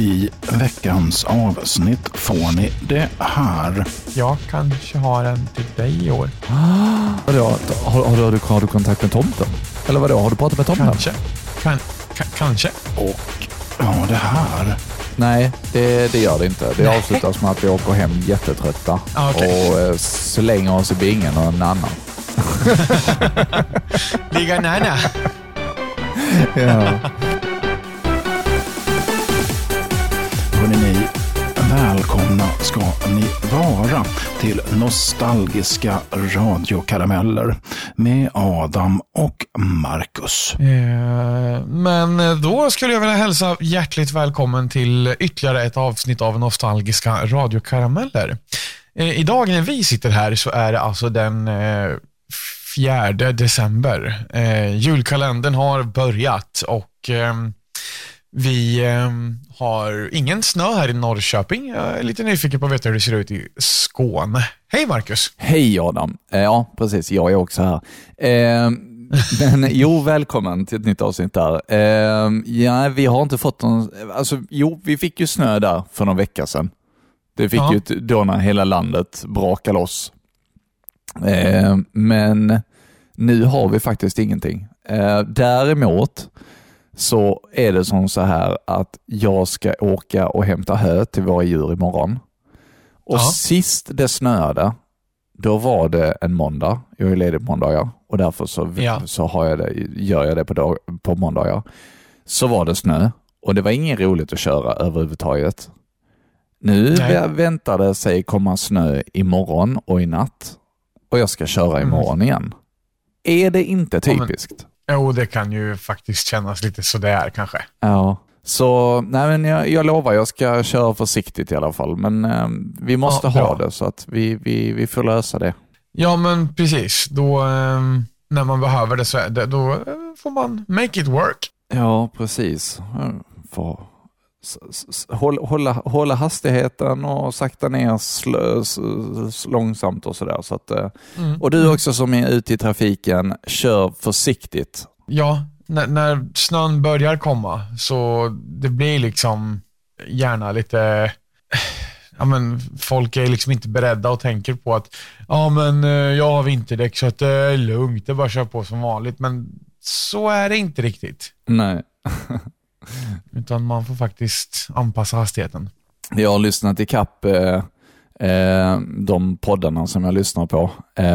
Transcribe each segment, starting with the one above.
I veckans avsnitt får ni det här. Jag kanske har en till dig i år. Vadå, har, har, du, har, du, har du kontakt med tomten? Eller vadå, har du pratat med tomten? Kanske. Kan, ka, kanske. Och ja, det här. Nej, det, det gör det inte. Det Nej. avslutas med att vi åker hem jättetrötta Ah, okej. och eh, slänger oss i bingen och en annan. Ligga nära. Ja. Välkomna ska ni vara till nostalgiska radiokarameller med Adam och Marcus. Eh, Men då skulle jag vilja hälsa hjärtligt välkommen till ytterligare ett avsnitt av Nostalgiska radiokarameller. Eh, Idag när vi sitter här så är det alltså den eh, 4 december. Eh, julkalendern har börjat och ehm, vi ehm, har ingen snö här i Norrköping. Jag är lite nyfiken på att veta hur det ser ut i Skåne. Hej Marcus! Hej Adam. Eh, Ja, precis. Jag är också här. Eh, men jo, välkommen till ett nytt avsnitt där. Eh, ja, vi har inte fått någon... Alltså, jo, vi fick ju snö där för någon vecka sedan. Det fick Ja. ju då när hela landet brakade loss. Eh, men nu har vi faktiskt ingenting. Eh, däremot så är det som så här att jag ska åka och hämta hö till våra djur imorgon. Och Ja. sist det snöade, då var det en måndag. Jag är ledig på måndagar och därför så, Ja. så har jag det, gör jag det på, dag, på måndagar. Så var det snö och det var inget roligt att köra överhuvudtaget. Nu Nej. väntar det sig komma snö imorgon och i natt och jag ska köra Mm. imorgon igen. Är det inte typiskt? Jo, det kan ju faktiskt kännas lite sådär kanske. Ja. Så nej men jag, jag lovar, jag ska köra försiktigt i alla fall. Men eh, vi måste Ja, ha det så att vi, vi, vi får lösa det. Ja, men precis. Då, ehm, när man behöver det så det, då eh, får man make it work. Ja, precis. Får hålla, hålla, hålla hastigheten och sakta ner sl, s, s, långsamt och sådär. Så att, eh, Mm. och du också som är ute i trafiken, kör försiktigt. Ja, när, när snön börjar komma så det blir liksom gärna lite Ja, men folk är liksom inte beredda och tänker på att ja, men eh, jag har vinterdäck så att det är lugnt, det är bara att köra på som vanligt. Men så är det inte riktigt. Nej. Utan man får faktiskt anpassa hastigheten. Jag har lyssnat i kapp eh, eh, de poddarna som jag lyssnar på. Eh,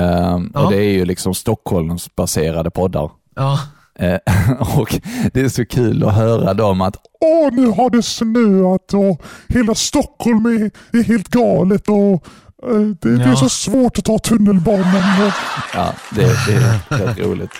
Ja. och Det är ju liksom Stockholmsbaserade poddar. Ja, Eh, och Det är så kul att höra dem att Åh, nu har det snöat och hela Stockholm är, är helt galet och eh, det, det är Ja. så svårt att ta tunnelbanan. Och, Ja, det, det är rätt roligt.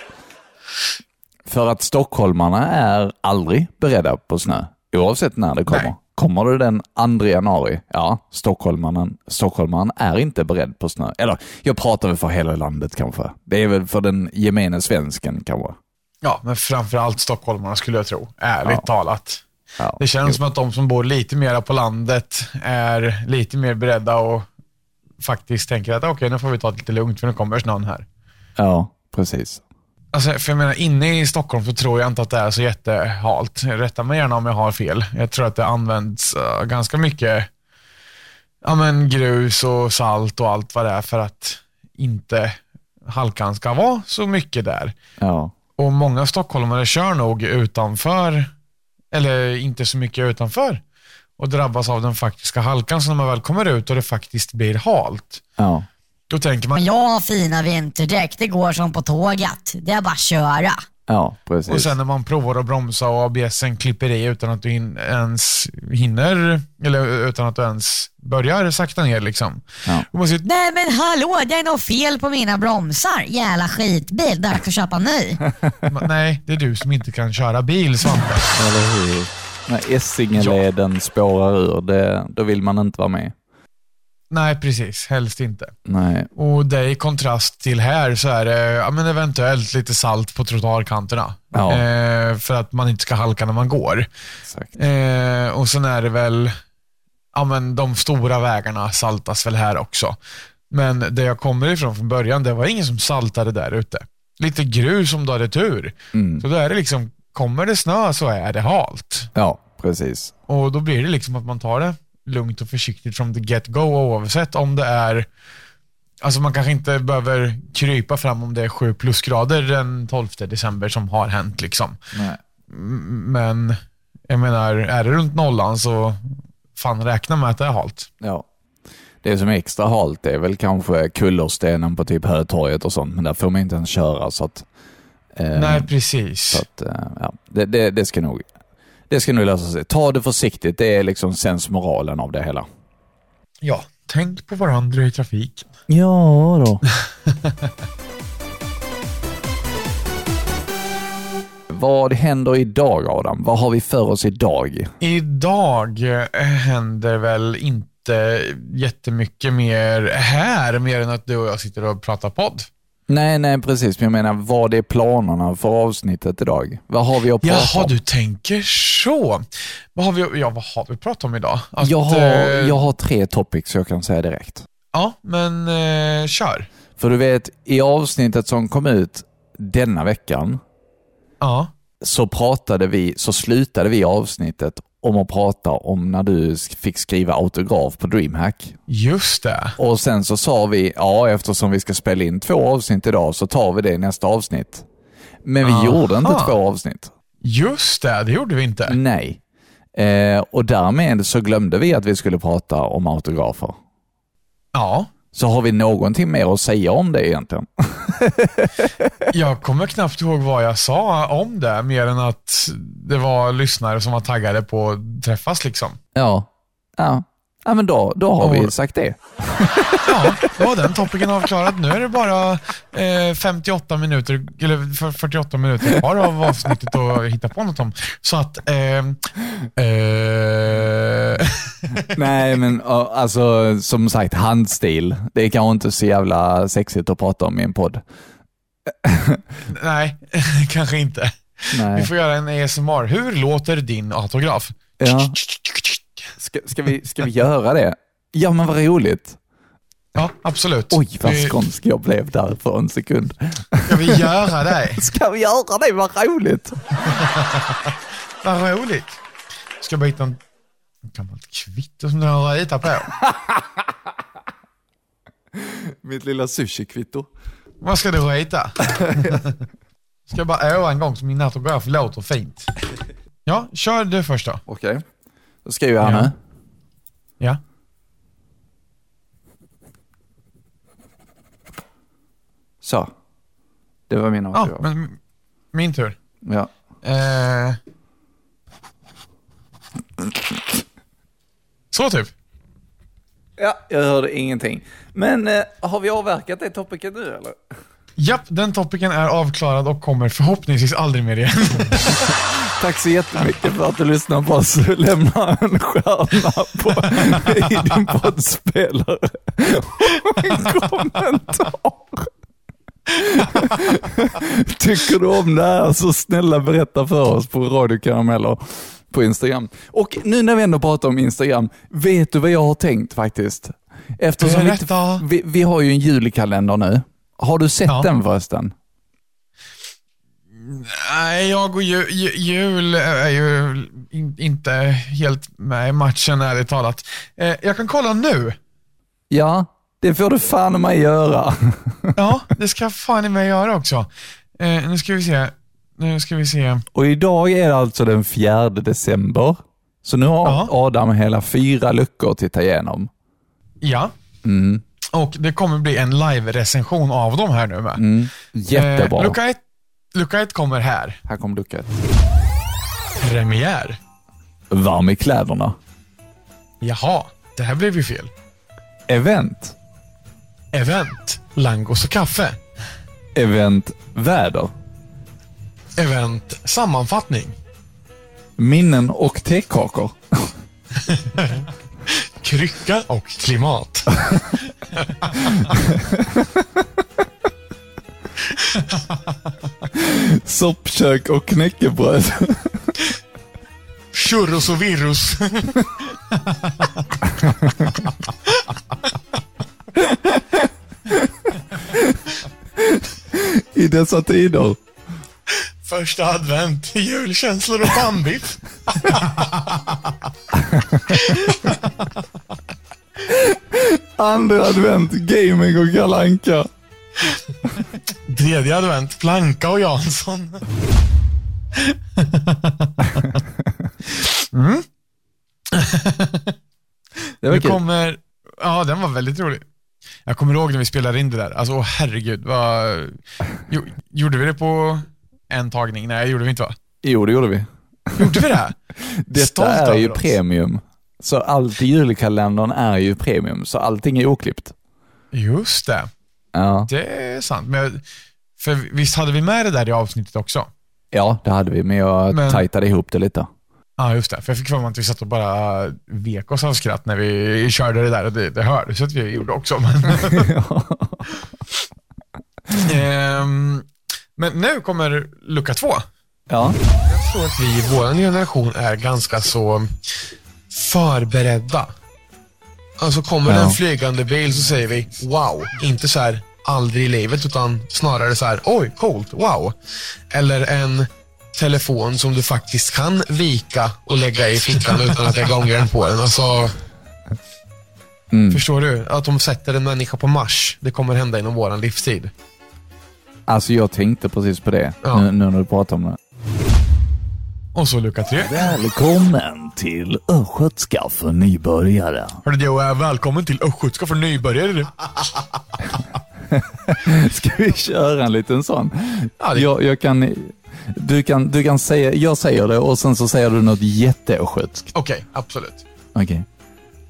För att stockholmarna är aldrig beredda på snö, oavsett när det kommer. Nej. Kommer det den 2 januari, ja, stockholmaren, stockholmaren är inte beredd på snö. Eller, jag pratar väl för hela landet kanske. Det är väl för den gemene svensken kanske. ja men framförallt stockholmarna skulle jag tro. Ärligt Ja. talat. Ja, Det känns jo. som att de som bor lite mer på landet är lite mer beredda och faktiskt tänker att okej, nu får vi ta det lite lugnt för nu kommer snön här. Ja, precis. Alltså, för jag menar, inne i Stockholm så tror jag inte att det är så jättehalt. Rätta mig gärna om jag har fel. Jag tror att det används eh, ganska mycket ja, men grus och salt och allt vad det är för att inte halkan ska vara så mycket där. Ja, Och många stockholmare kör nog utanför, eller inte så mycket utanför, och drabbas av den faktiska halkan. Så när man väl kommer ut och det faktiskt blir halt, ja. Då tänker man, Men jag har fina vinterdäck, det går som på tåget. Det är bara att köra. Ja, precis. och sen när man provar att bromsa och ABSen klipper i utan att du hin- ens hinner, eller utan att du ens börjar sakta ner liksom. Ja. Och man säger, Nej men hallå, det är något fel på mina bromsar. Jävla skitbil, dags att köpa ny. nej, det är du som inte kan köra bil Svante. Eller hur? När Essingeleden spårar ur, det, då vill man inte vara med. Nej, precis. Helst inte. Nej, Och det i kontrast till här så är det ja, men eventuellt lite salt på trottoarkanterna. Ja. Eh, för att man inte ska halka när man går. exakt. Eh, och sen är det väl, ja men de stora vägarna saltas väl här också. Men där jag kommer ifrån från början, det var ingen som saltade där ute. Lite grus om du hade tur. Mm. Så då är det liksom, kommer det snö så är det halt. Ja, Precis. Och då blir det liksom att man tar det lugnt och försiktigt from the get-go oavsett om det är Alltså man kanske inte behöver krypa fram om det är 7 plusgrader den 12 december som har hänt liksom. Nej. Men jag menar, är det runt nollan så fan räkna med att det är halt. Ja. Det som är extra halt är väl kanske kullerstenen på typ Hötorget och sånt, men där får man inte ens köra så att... eh, Nej, precis. Så att, eh, ja, det, det, det ska nog det ska nog lösa sig. Ta det försiktigt, det är liksom sensmoralen av det hela. Ja, tänk på varandra i trafiken. Ja då. Vad händer idag Adam? Vad har vi för oss idag? Idag eh, händer väl inte jättemycket mer här, mer än att du och jag sitter och pratar podd. Nej, nej precis. Men jag menar, vad är planerna för avsnittet idag? Vad har vi att prata Jaha, om? du tänker så. Vad har vi, ja, vad har vi pratat om idag? Att, Jag har, eh, jag har tre topics jag kan säga direkt. Ja, men eh, kör. För du vet, i avsnittet som kom ut denna veckan Ja. så pratade vi, så slutade vi avsnittet om att prata om när du fick skriva autograf på DreamHack. Just det. Och sen så sa vi, ja eftersom vi ska spela in två avsnitt idag så tar vi det i nästa avsnitt. Men vi Aha. gjorde inte två avsnitt. Just det, det gjorde vi inte. Nej. Eh, och därmed så glömde vi att vi skulle prata om autografer. Ja. Så har vi någonting mer att säga om det egentligen? Jag kommer knappt ihåg vad jag sa om det, mer än att det var lyssnare som var taggade på att träffas. liksom. Ja. Ja, ja men då, då har vi sagt det. Ja, då var den topicen avklarad. Nu är det bara eh, 58 minuter, eller för- 48 minuter kvar av avsnittet att hitta på något om. Så att... Eh, eh, Nej, men alltså som sagt, handstil. Det är kanske inte så jävla sexigt att prata om i en podd. nej, kanske inte. Vi Nej. får göra en ASMR. Hur låter din autograf? Ja. Ska, ska, vi, ska vi göra det? Ja, men vad roligt. Ja, absolut. Oj, vad Vi- skånsk jag blev där för en sekund. Ska vi göra det? Ska vi göra det? Vad roligt. Vad roligt. Ska bara hitta en gammalt kvitto som du har ritat på. Mitt lilla sushi-kvitto. Vad ska du rita? Ska jag bara öva en gång så min autograf låter fint. Ja, kör du först då. Okej. Då skriver jag Ja. nu. Ja. Så. Det var min Ja, autograf. men min tur. Ja. Eh. Så typ. ja, jag hörde ingenting. Men eh, har vi avverkat det topicet nu eller? Japp, den topicen är avklarad och kommer förhoppningsvis aldrig mer igen. Tack så jättemycket för att du lyssnar på oss. Lämna en stjärna på, i din poddspelare. Och en kommentar. Tycker du om det här så snälla berätta för oss på Radio Karameller på Instagram. Och nu när vi ändå pratar om Instagram, vet du vad jag har tänkt faktiskt? Eftersom vi, vi har ju en julkalender nu. Har du sett Ja. den förresten? Nej, jag och ju, ju, jul är ju in, inte helt med i matchen ärligt talat. Eh, jag kan kolla nu. Ja, det får du fan mig göra. Ja, det ska fan i mig göra också. Eh, nu ska vi se. Nu ska vi se. Och idag är det alltså den 4 december. Så nu har Ja. Adam hela fyra luckor att titta igenom. Ja. Mm. Och det kommer bli en live-recension av dem här nu med. Mm. Jättebra. Eh, lucka, ett, lucka ett kommer här. Här kommer lucka ett. Premiär. Varm i kläderna. Jaha, det här blev ju fel. Event. Event. Langos och kaffe. Event väder. Event. Sammanfattning. Minnen och tekakor. Krycka och klimat. Soppkök och knäckebröd. Churros och virus. I dessa tider. Första advent, julkänslor och bambit. Andra advent, gaming och kalanka. Tredje advent, Planka och Jansson. Det var Nu kul. kommer... Ja, den var väldigt rolig. Jag kommer ihåg när vi spelade in det där. Alltså, åh herregud. Vad... Jo, gjorde vi det på en tagning? Nej, gjorde vi inte va? Jo, det gjorde vi. Gjorde vi det? Detta Stolt är ju oss. premium. Så allt i julkalendern är ju premium, så allting är oklippt. Just det. Ja, Det är sant. Men, för visst hade vi med det där i avsnittet också? ja det hade vi, men jag Men- tajtade ihop det lite. Ja, just det. För jag fick för mig att vi satt och bara vek oss av skratt när vi körde det där det, det hördes att vi gjorde också. Men, Ehm, men nu kommer lucka två. Ja, Jag tror att vi i vår generation är ganska så förberedda. Alltså kommer det Ja. en flygande bil så säger vi wow. Inte så här aldrig i livet utan snarare så här oj coolt, wow. Eller en telefon som du faktiskt kan vika och lägga i fickan utan att lägga ångren på den. Alltså, Mm. Förstår du? Att de sätter en människa på Mars. Det kommer hända inom våran livstid. alltså jag tänkte precis på det Ja. nu, nu när du pratar om det. Och så lucka tre. Välkommen till Östgötska för nybörjare. Hörru du, välkommen till Östgötska för nybörjare. Ska vi köra en liten sån? Ja, det- jag, jag kan, du, kan, du kan säga, jag säger det och sen så säger du något jätteöstgötskt. Okej, absolut. Okej.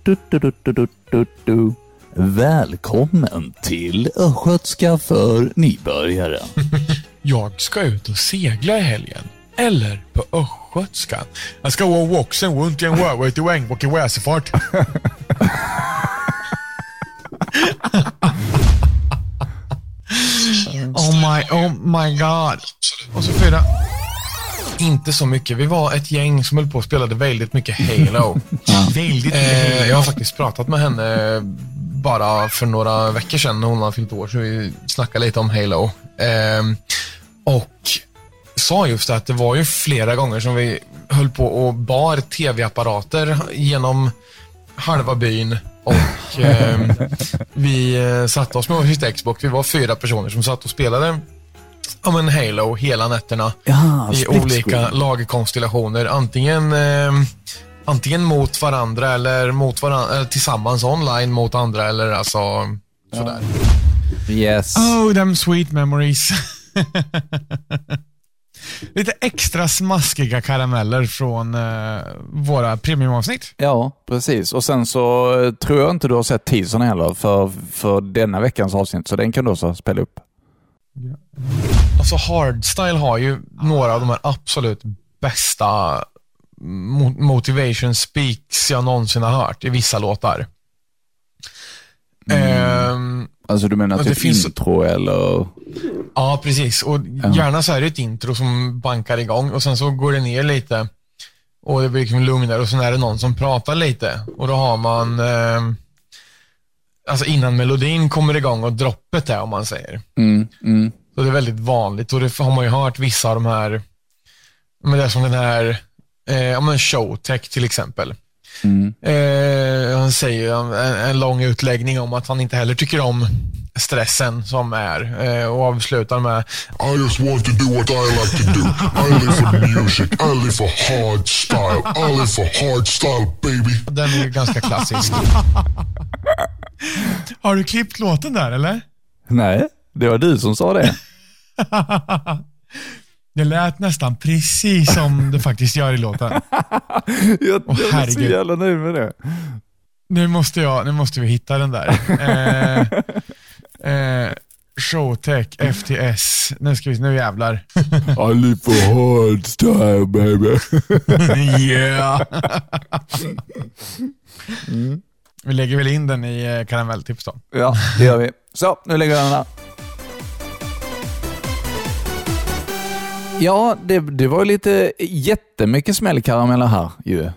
Du, du, du. Välkommen till Östgötska för nybörjare. Jag ska ut och segla i helgen. Eller på östgötska. Jag ska vuxen runt i en röva till Ängbock i väsefart. oh my, oh my god. Och så fyra. Inte så mycket. Vi var ett gäng som höll på och spelade väldigt mycket Halo. väldigt mycket eh, Jag har faktiskt pratat med henne bara för några veckor sedan när hon har fyllt år, så vi snackade lite om Halo. Ehm, och sa just det att det var ju flera gånger som vi höll på och bar tv-apparater genom halva byn och ehm, vi eh, satte oss med varsitt Xbox. Vi var fyra personer som satt och spelade ja, men Halo hela nätterna Ja, i olika lagkonstellationer. Antingen, eh, antingen mot varandra eller, mot varandra, eller tillsammans online mot andra eller alltså sådär. Yes. Oh, them sweet memories. Lite extra smaskiga karameller från eh, våra premiumavsnitt. Ja, precis. Och sen så eh, tror jag inte du har sett teasern heller för, för denna veckans avsnitt, så den kan du också spela upp. Alltså Hardstyle har ju några av de här absolut bästa mo- motivation speaks jag någonsin har hört i vissa låtar. Ehm, Alltså du menar Ja, typ det finns- intro eller? Ja, precis. Och gärna så är det ett intro som bankar igång och sen så går det ner lite och det blir liksom lugnare och sen är det någon som pratar lite och då har man eh, alltså innan melodin kommer igång och droppet är om man säger. Mm, mm. Så det är väldigt vanligt och det har man ju hört vissa av de här, men det är som den här, eh, ja men Showtech till exempel. Mm. Eh, han säger en, en lång utläggning om att han inte heller tycker om stressen som är eh, och avslutar med I just want to do what I like to do. I live for music. I live for hard style. I live for hard style, baby. Den är ju ganska klassisk. Har du klippt låten där eller? Nej, det var du som sa det. Det lät nästan precis som det faktiskt gör i låten. jag jag är så jävla nöjd med det. Nu måste, jag, nu måste vi hitta den där. Eh, eh, Showtech, FTS. Nu ska vi nu jävlar. I live for hard style baby. yeah. Vi lägger väl in den i eh, karamelltips då. ja, det gör vi. Så, nu lägger jag den här. Ja, det, det var lite jättemycket smällkarameller här ju.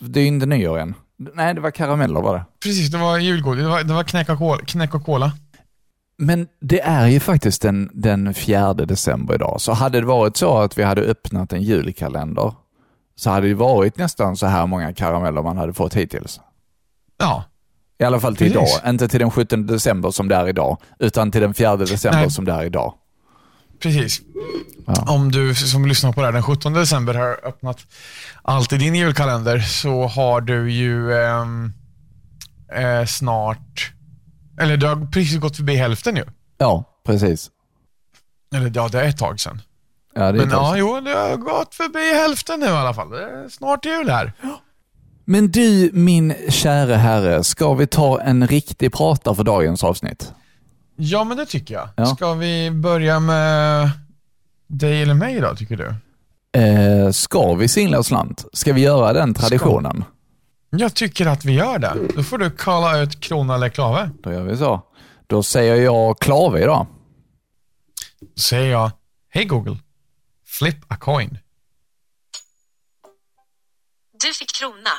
Det är ju inte nyår än. Nej, det var karameller var det. Precis, det var julgodis. Det var, det var knäck, och cola, knäck och cola. Men det är ju faktiskt den, den 4 december idag. Så hade det varit så att vi hade öppnat en julkalender så hade det varit nästan så här många karameller man hade fått hittills. Ja, I alla fall till Precis. idag. Inte till den 17 december som det är idag, utan till den 4 december Nej. som det är idag. Precis. Ja. Om du som lyssnar på det här den 17 december har öppnat allt i din julkalender så har du ju ehm, eh, snart, eller du har precis gått förbi hälften ju. Ja, precis. Eller ja, det är ett tag sedan. Ja, det är Men ja, jo, det har gått förbi hälften nu i alla fall. Det är snart jul här. Men du, min käre herre, ska vi ta en riktig prata för dagens avsnitt? Ja, men det tycker jag. Ja. Ska vi börja med dig eller mig då, tycker du? Eh, ska vi singla och slant? Ska vi göra den traditionen? Jag tycker att vi gör det. Då får du kalla ut krona eller klave. Då gör vi så. Då säger jag klave idag. Då säger jag, hej Google, flip a coin. Du fick krona.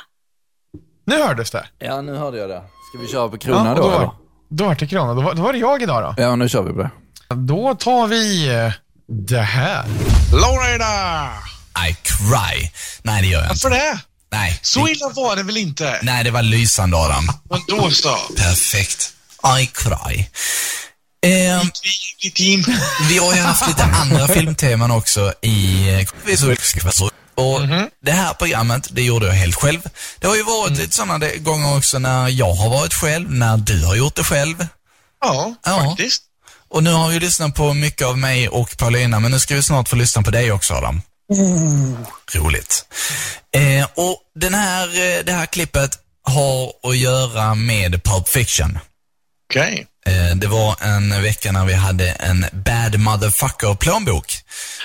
Nu hördes det. Ja, nu hörde jag det. Ska vi köra på krona och då, då, då var det krona. Då var, då var det jag idag då. Ja, nu kör vi på det. Då tar vi eh, det här. Lorena! I cry. Nej, det gör jag inte. Varför det? Nej, Så det, illa var det väl inte? nej, det var lysande Adam. Men då så. Perfekt. I cry. Vi, team. vi har ju haft lite andra filmteman också i och det här programmet, det gjorde jag helt själv. Det har ju varit lite sådana gånger också när jag har varit själv, när du har gjort det själv. Ja, Ja. faktiskt. Och nu har vi lyssnat på mycket av mig och Paulina, men nu ska vi snart få lyssna på dig också Adam. Roligt. Eh, och den här, eh, det här klippet har att göra med Pulp Fiction. Okej. Eh, det var en vecka när vi hade en Bad Motherfucker-plånbok.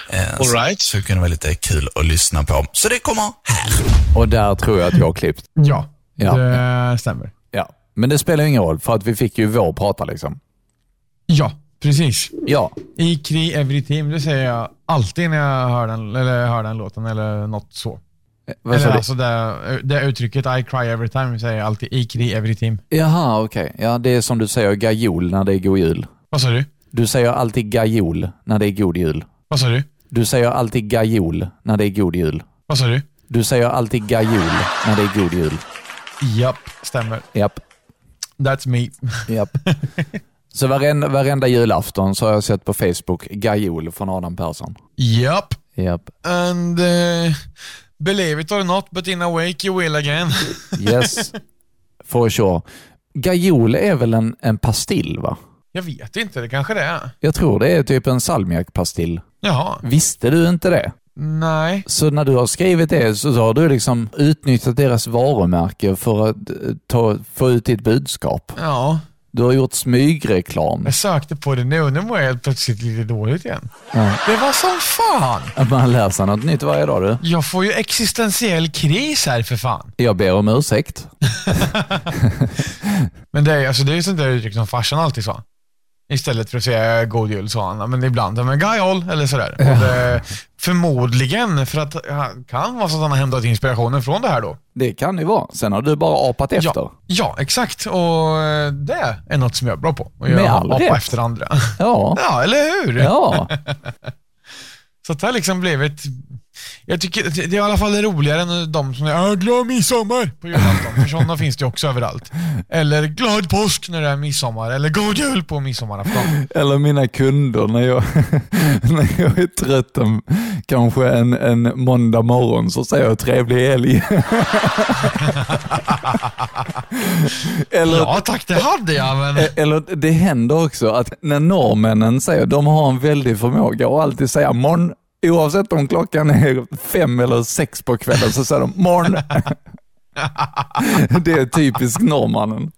Eh, All right. Så, så det kunde vara lite kul att lyssna på. Så det kommer här. Och där tror jag att jag har klippt. Ja, Ja. det stämmer. Ja. Men det spelar ingen roll, för att vi fick ju vår prata liksom. Ja, precis. Ja. I Kri Every Team, det säger jag alltid när jag hör den, eller hör den låten eller något så. Eh, Eller alltså det, det uttrycket I cry every time säger jag alltid i Kri Every Team. Jaha, okej. Ja, det är som du säger gajol när det är god jul. Vad sa du? Du säger alltid gajol när det är god jul. Vad sa du? Du säger alltid gajol när det är god jul. Vad sa du? Du säger alltid gajol när det är god jul. Japp, stämmer. Japp, That's me. japp. Så varenda, varenda julafton så har jag sett på Facebook gajol från Adam Persson. Japp. Japp. And uh, believe it or not, but in a wake you will again. Yes, for sure. Gajol är väl en, en pastill va? jag vet inte, det kanske det är. Jag tror det är typ en salmiakpastill. Jaha. Visste du inte det? Nej. Så när du har skrivit det så har du liksom utnyttjat deras varumärke för att eh, ta, få ut ditt budskap. Ja. Du har gjort smygreklam. Jag sökte på det nu nu mår jag helt plötsligt lite dåligt igen. Ja. Det var som fan. Att man lär sig något nytt varje dag du. Jag får ju existentiell kris här för fan. Jag ber om ursäkt. Men det är, alltså, det är ju sånt där uttryck som farsan alltid sa. Istället för att säga god jul sa han, men ibland, men gajol eller sådär. Och det, förmodligen för att han kan vara så att han har hämtat inspirationen från det här då. Det kan det vara. Sen har du bara apat efter. Ja, ja, exakt. Och eh, det är något som jag är bra på. Och Med jag all apa rätt. efter andra. Ja. Ja, eller hur? Ja. Så att det har liksom blivit... Jag tycker det är i alla fall roligare än de som säger glad midsommar på julafton. För sådana finns det också överallt. Eller glad påsk när det är midsommar. Eller god jul på midsommarafton. Eller mina kunder när jag, när jag är trött en, kanske en, en måndag morgon så säger jag trevlig helg. Eller, Ja tack, det hade jag men... eller det händer också att när norrmännen säger, de har en väldig förmåga att alltid säga morgon, oavsett om klockan är fem eller sex på kvällen så säger de morgon. Det är typiskt norrmannen.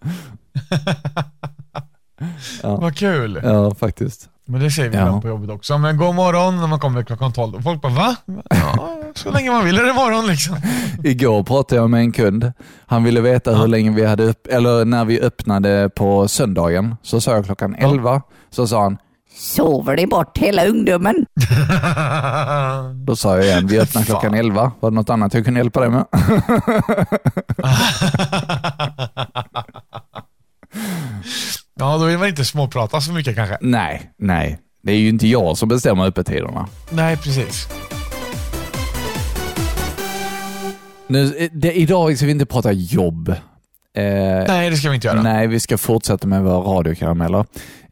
Vad kul. Ja, faktiskt. Men det säger vi Ja. ibland på jobbet också. Men god morgon när man kommer klockan 12. Och folk bara va? Ja, så länge man vill är det morgon liksom. Igår pratade jag med en kund. Han ville veta hur länge vi hade upp, eller när vi öppnade på söndagen. Så sa jag klockan 11. Så sa han, Sover de bort hela ungdomen? då sa jag igen, vi öppnar klockan 11. Var det något annat jag kunde hjälpa dig med? Ja, Ja, då vill man inte småprata så mycket kanske. Nej, nej. Det är ju inte jag som bestämmer öppettiderna. Nej, precis. Nu, eh, det, idag ska vi inte prata jobb. Eh, Nej, det ska vi inte göra. Nej, vi ska fortsätta med våra radiokarameller.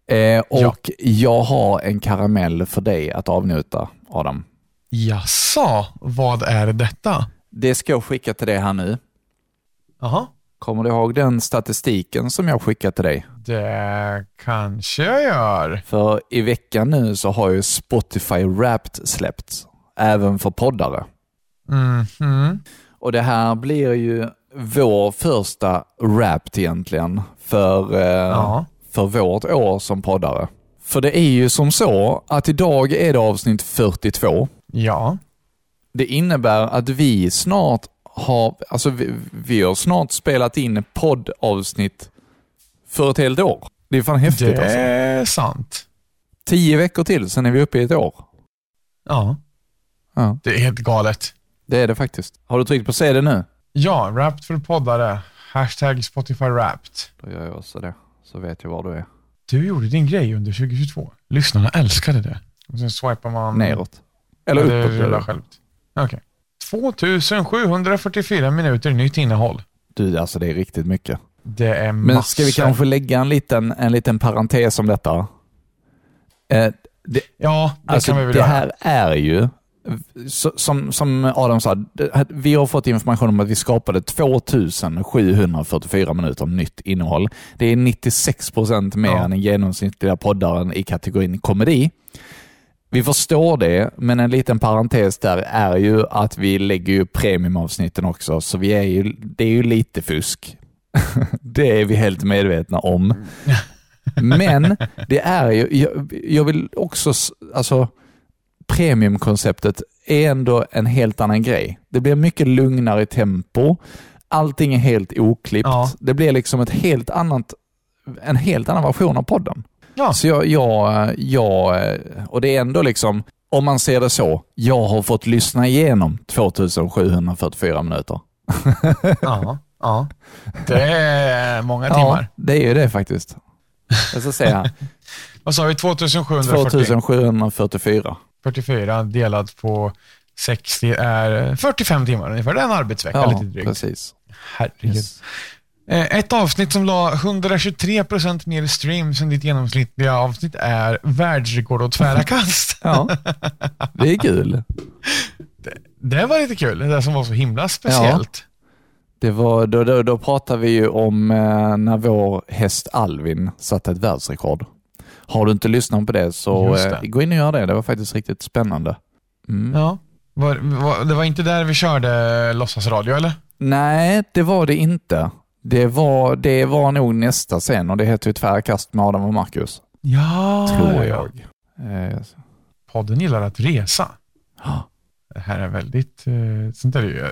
Eh, och jag har en karamell för dig att avnjuta, Adam. Jaså, vad är detta? Det ska jag skicka till dig här nu. Jaha. Kommer du ihåg den statistiken som jag skickade till dig? Det kanske jag gör. För i veckan nu så har ju Spotify Wrapped släppts, även för poddare. Mhm. Och det här blir ju vår första Wrapped egentligen för, eh, Ja. För vårt år som poddare. För det är ju som så att idag är det avsnitt 42. Ja. Det innebär att vi snart har, alltså vi, vi har snart spelat in poddavsnitt för ett helt år. Det är fan häftigt Det alltså. är sant. Tio veckor till, sen är vi uppe i ett år. Ja. Ja. Det är helt galet. Det är det faktiskt. Har du tryckt på CD nu? Ja, Wrapped för poddare. Hashtag Spotify Wrapped. Då gör jag också det, så vet jag var du är. Du gjorde din grej under 2022. Lyssnarna älskade det. Och sen swipar man... Neråt. Eller det uppåt. rullar det. självt. Okej. 2744 minuter nytt innehåll. Du, alltså det är riktigt mycket. Det är Men massor. ska vi kanske lägga en liten, en liten parentes om detta? Eh, det, Ja, det alltså, kan vi väl det göra. här är ju, som, som Adam sa, vi har fått information om att vi skapade 2744 minuter nytt innehåll. Det är 96 procent mer Ja. än den genomsnittliga poddaren i kategorin komedi. Vi förstår det, men en liten parentes där är ju att vi lägger ju premiumavsnitten också, så vi är ju, det är ju lite fusk. det är vi helt medvetna om. Men det är ju, jag, jag vill också, alltså premiumkonceptet är ändå en helt annan grej. Det blir mycket lugnare tempo. Allting är helt oklippt. Ja. Det blir liksom ett helt annat, en helt annan version av podden. Ja. Så jag, jag, jag, och det är ändå liksom, om man ser det så, jag har fått lyssna igenom 2744 minuter. Ja, ja. Det är många Ja, timmar. det är ju det faktiskt. Jag ska säga, Vad sa vi? 2740? 2744. 44 delat på 60 är 45 timmar ungefär. Det är en arbetsvecka Ja, lite drygt. precis. Herregud. Yes. Eh, Ett avsnitt som la 123% mer streams än ditt genomsnittliga avsnitt är världsrekord och tvära kast. Ja, det är kul. Det var lite kul, det som var så himla speciellt. Det var, då, då, då pratar vi ju om eh, när vår häst Alvin satte ett världsrekord. Har du inte lyssnat på det så Just det. eh, gå in och gör det. Det var faktiskt riktigt spännande. Mm. Ja. Var, var, det var inte där vi körde låtsasradio eller? Nej, det var det inte. Det var, det var nog nästa sen och det heter ju Tvära kast med Adam och Marcus. Ja, tror ja, jag. Eh, Podden gillar att resa. Ja. Det här är väldigt... Eh, sånt är ju,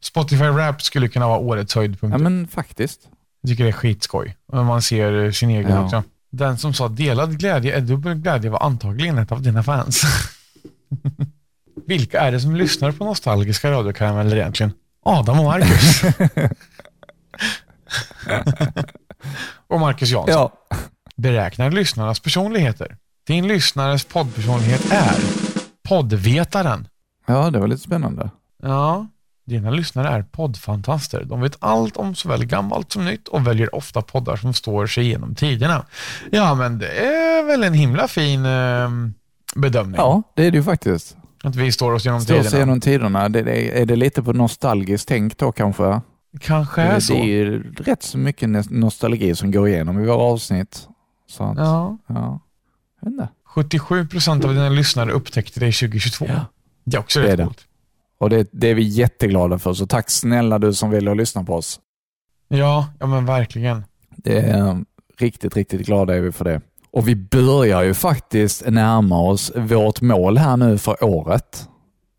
Spotify Rap skulle kunna vara årets höjdpunkt. ja, men faktiskt. Jag tycker det är skitskoj. Man ser sin egen Ja. också. Den som sa delad glädje är dubbel glädje var antagligen ett av dina fans. Vilka är det som lyssnar på nostalgiska radiokarameller egentligen? Adam och Marcus. och Marcus Jansson. Ja. Beräknar lyssnarnas personligheter. Din lyssnares poddpersonlighet är poddvetaren. ja, det var lite spännande. Ja, dina lyssnare är poddfantaster. De vet allt om såväl gammalt som nytt och väljer ofta poddar som står sig genom tiderna. Ja, men det är väl en himla fin eh, bedömning. Ja, det är det ju faktiskt. Att vi står oss genom Står tiderna. sig genom tiderna. Det, det, är det lite på nostalgiskt tänk då kanske? Kanske är det, så. det är ju rätt så mycket nos- nostalgi som går igenom i våra avsnitt. Så att, ja. Ja. Jag vet inte. 77 procent av dina lyssnare upptäckte dig 2022. Ja. Det är också rätt coolt. Och det, det är vi jätteglada för, så tack snälla du som väljer att lyssna på oss. Ja, ja men verkligen. Det är, riktigt, riktigt glada är vi för det. Och vi börjar ju faktiskt närma oss vårt mål här nu för året.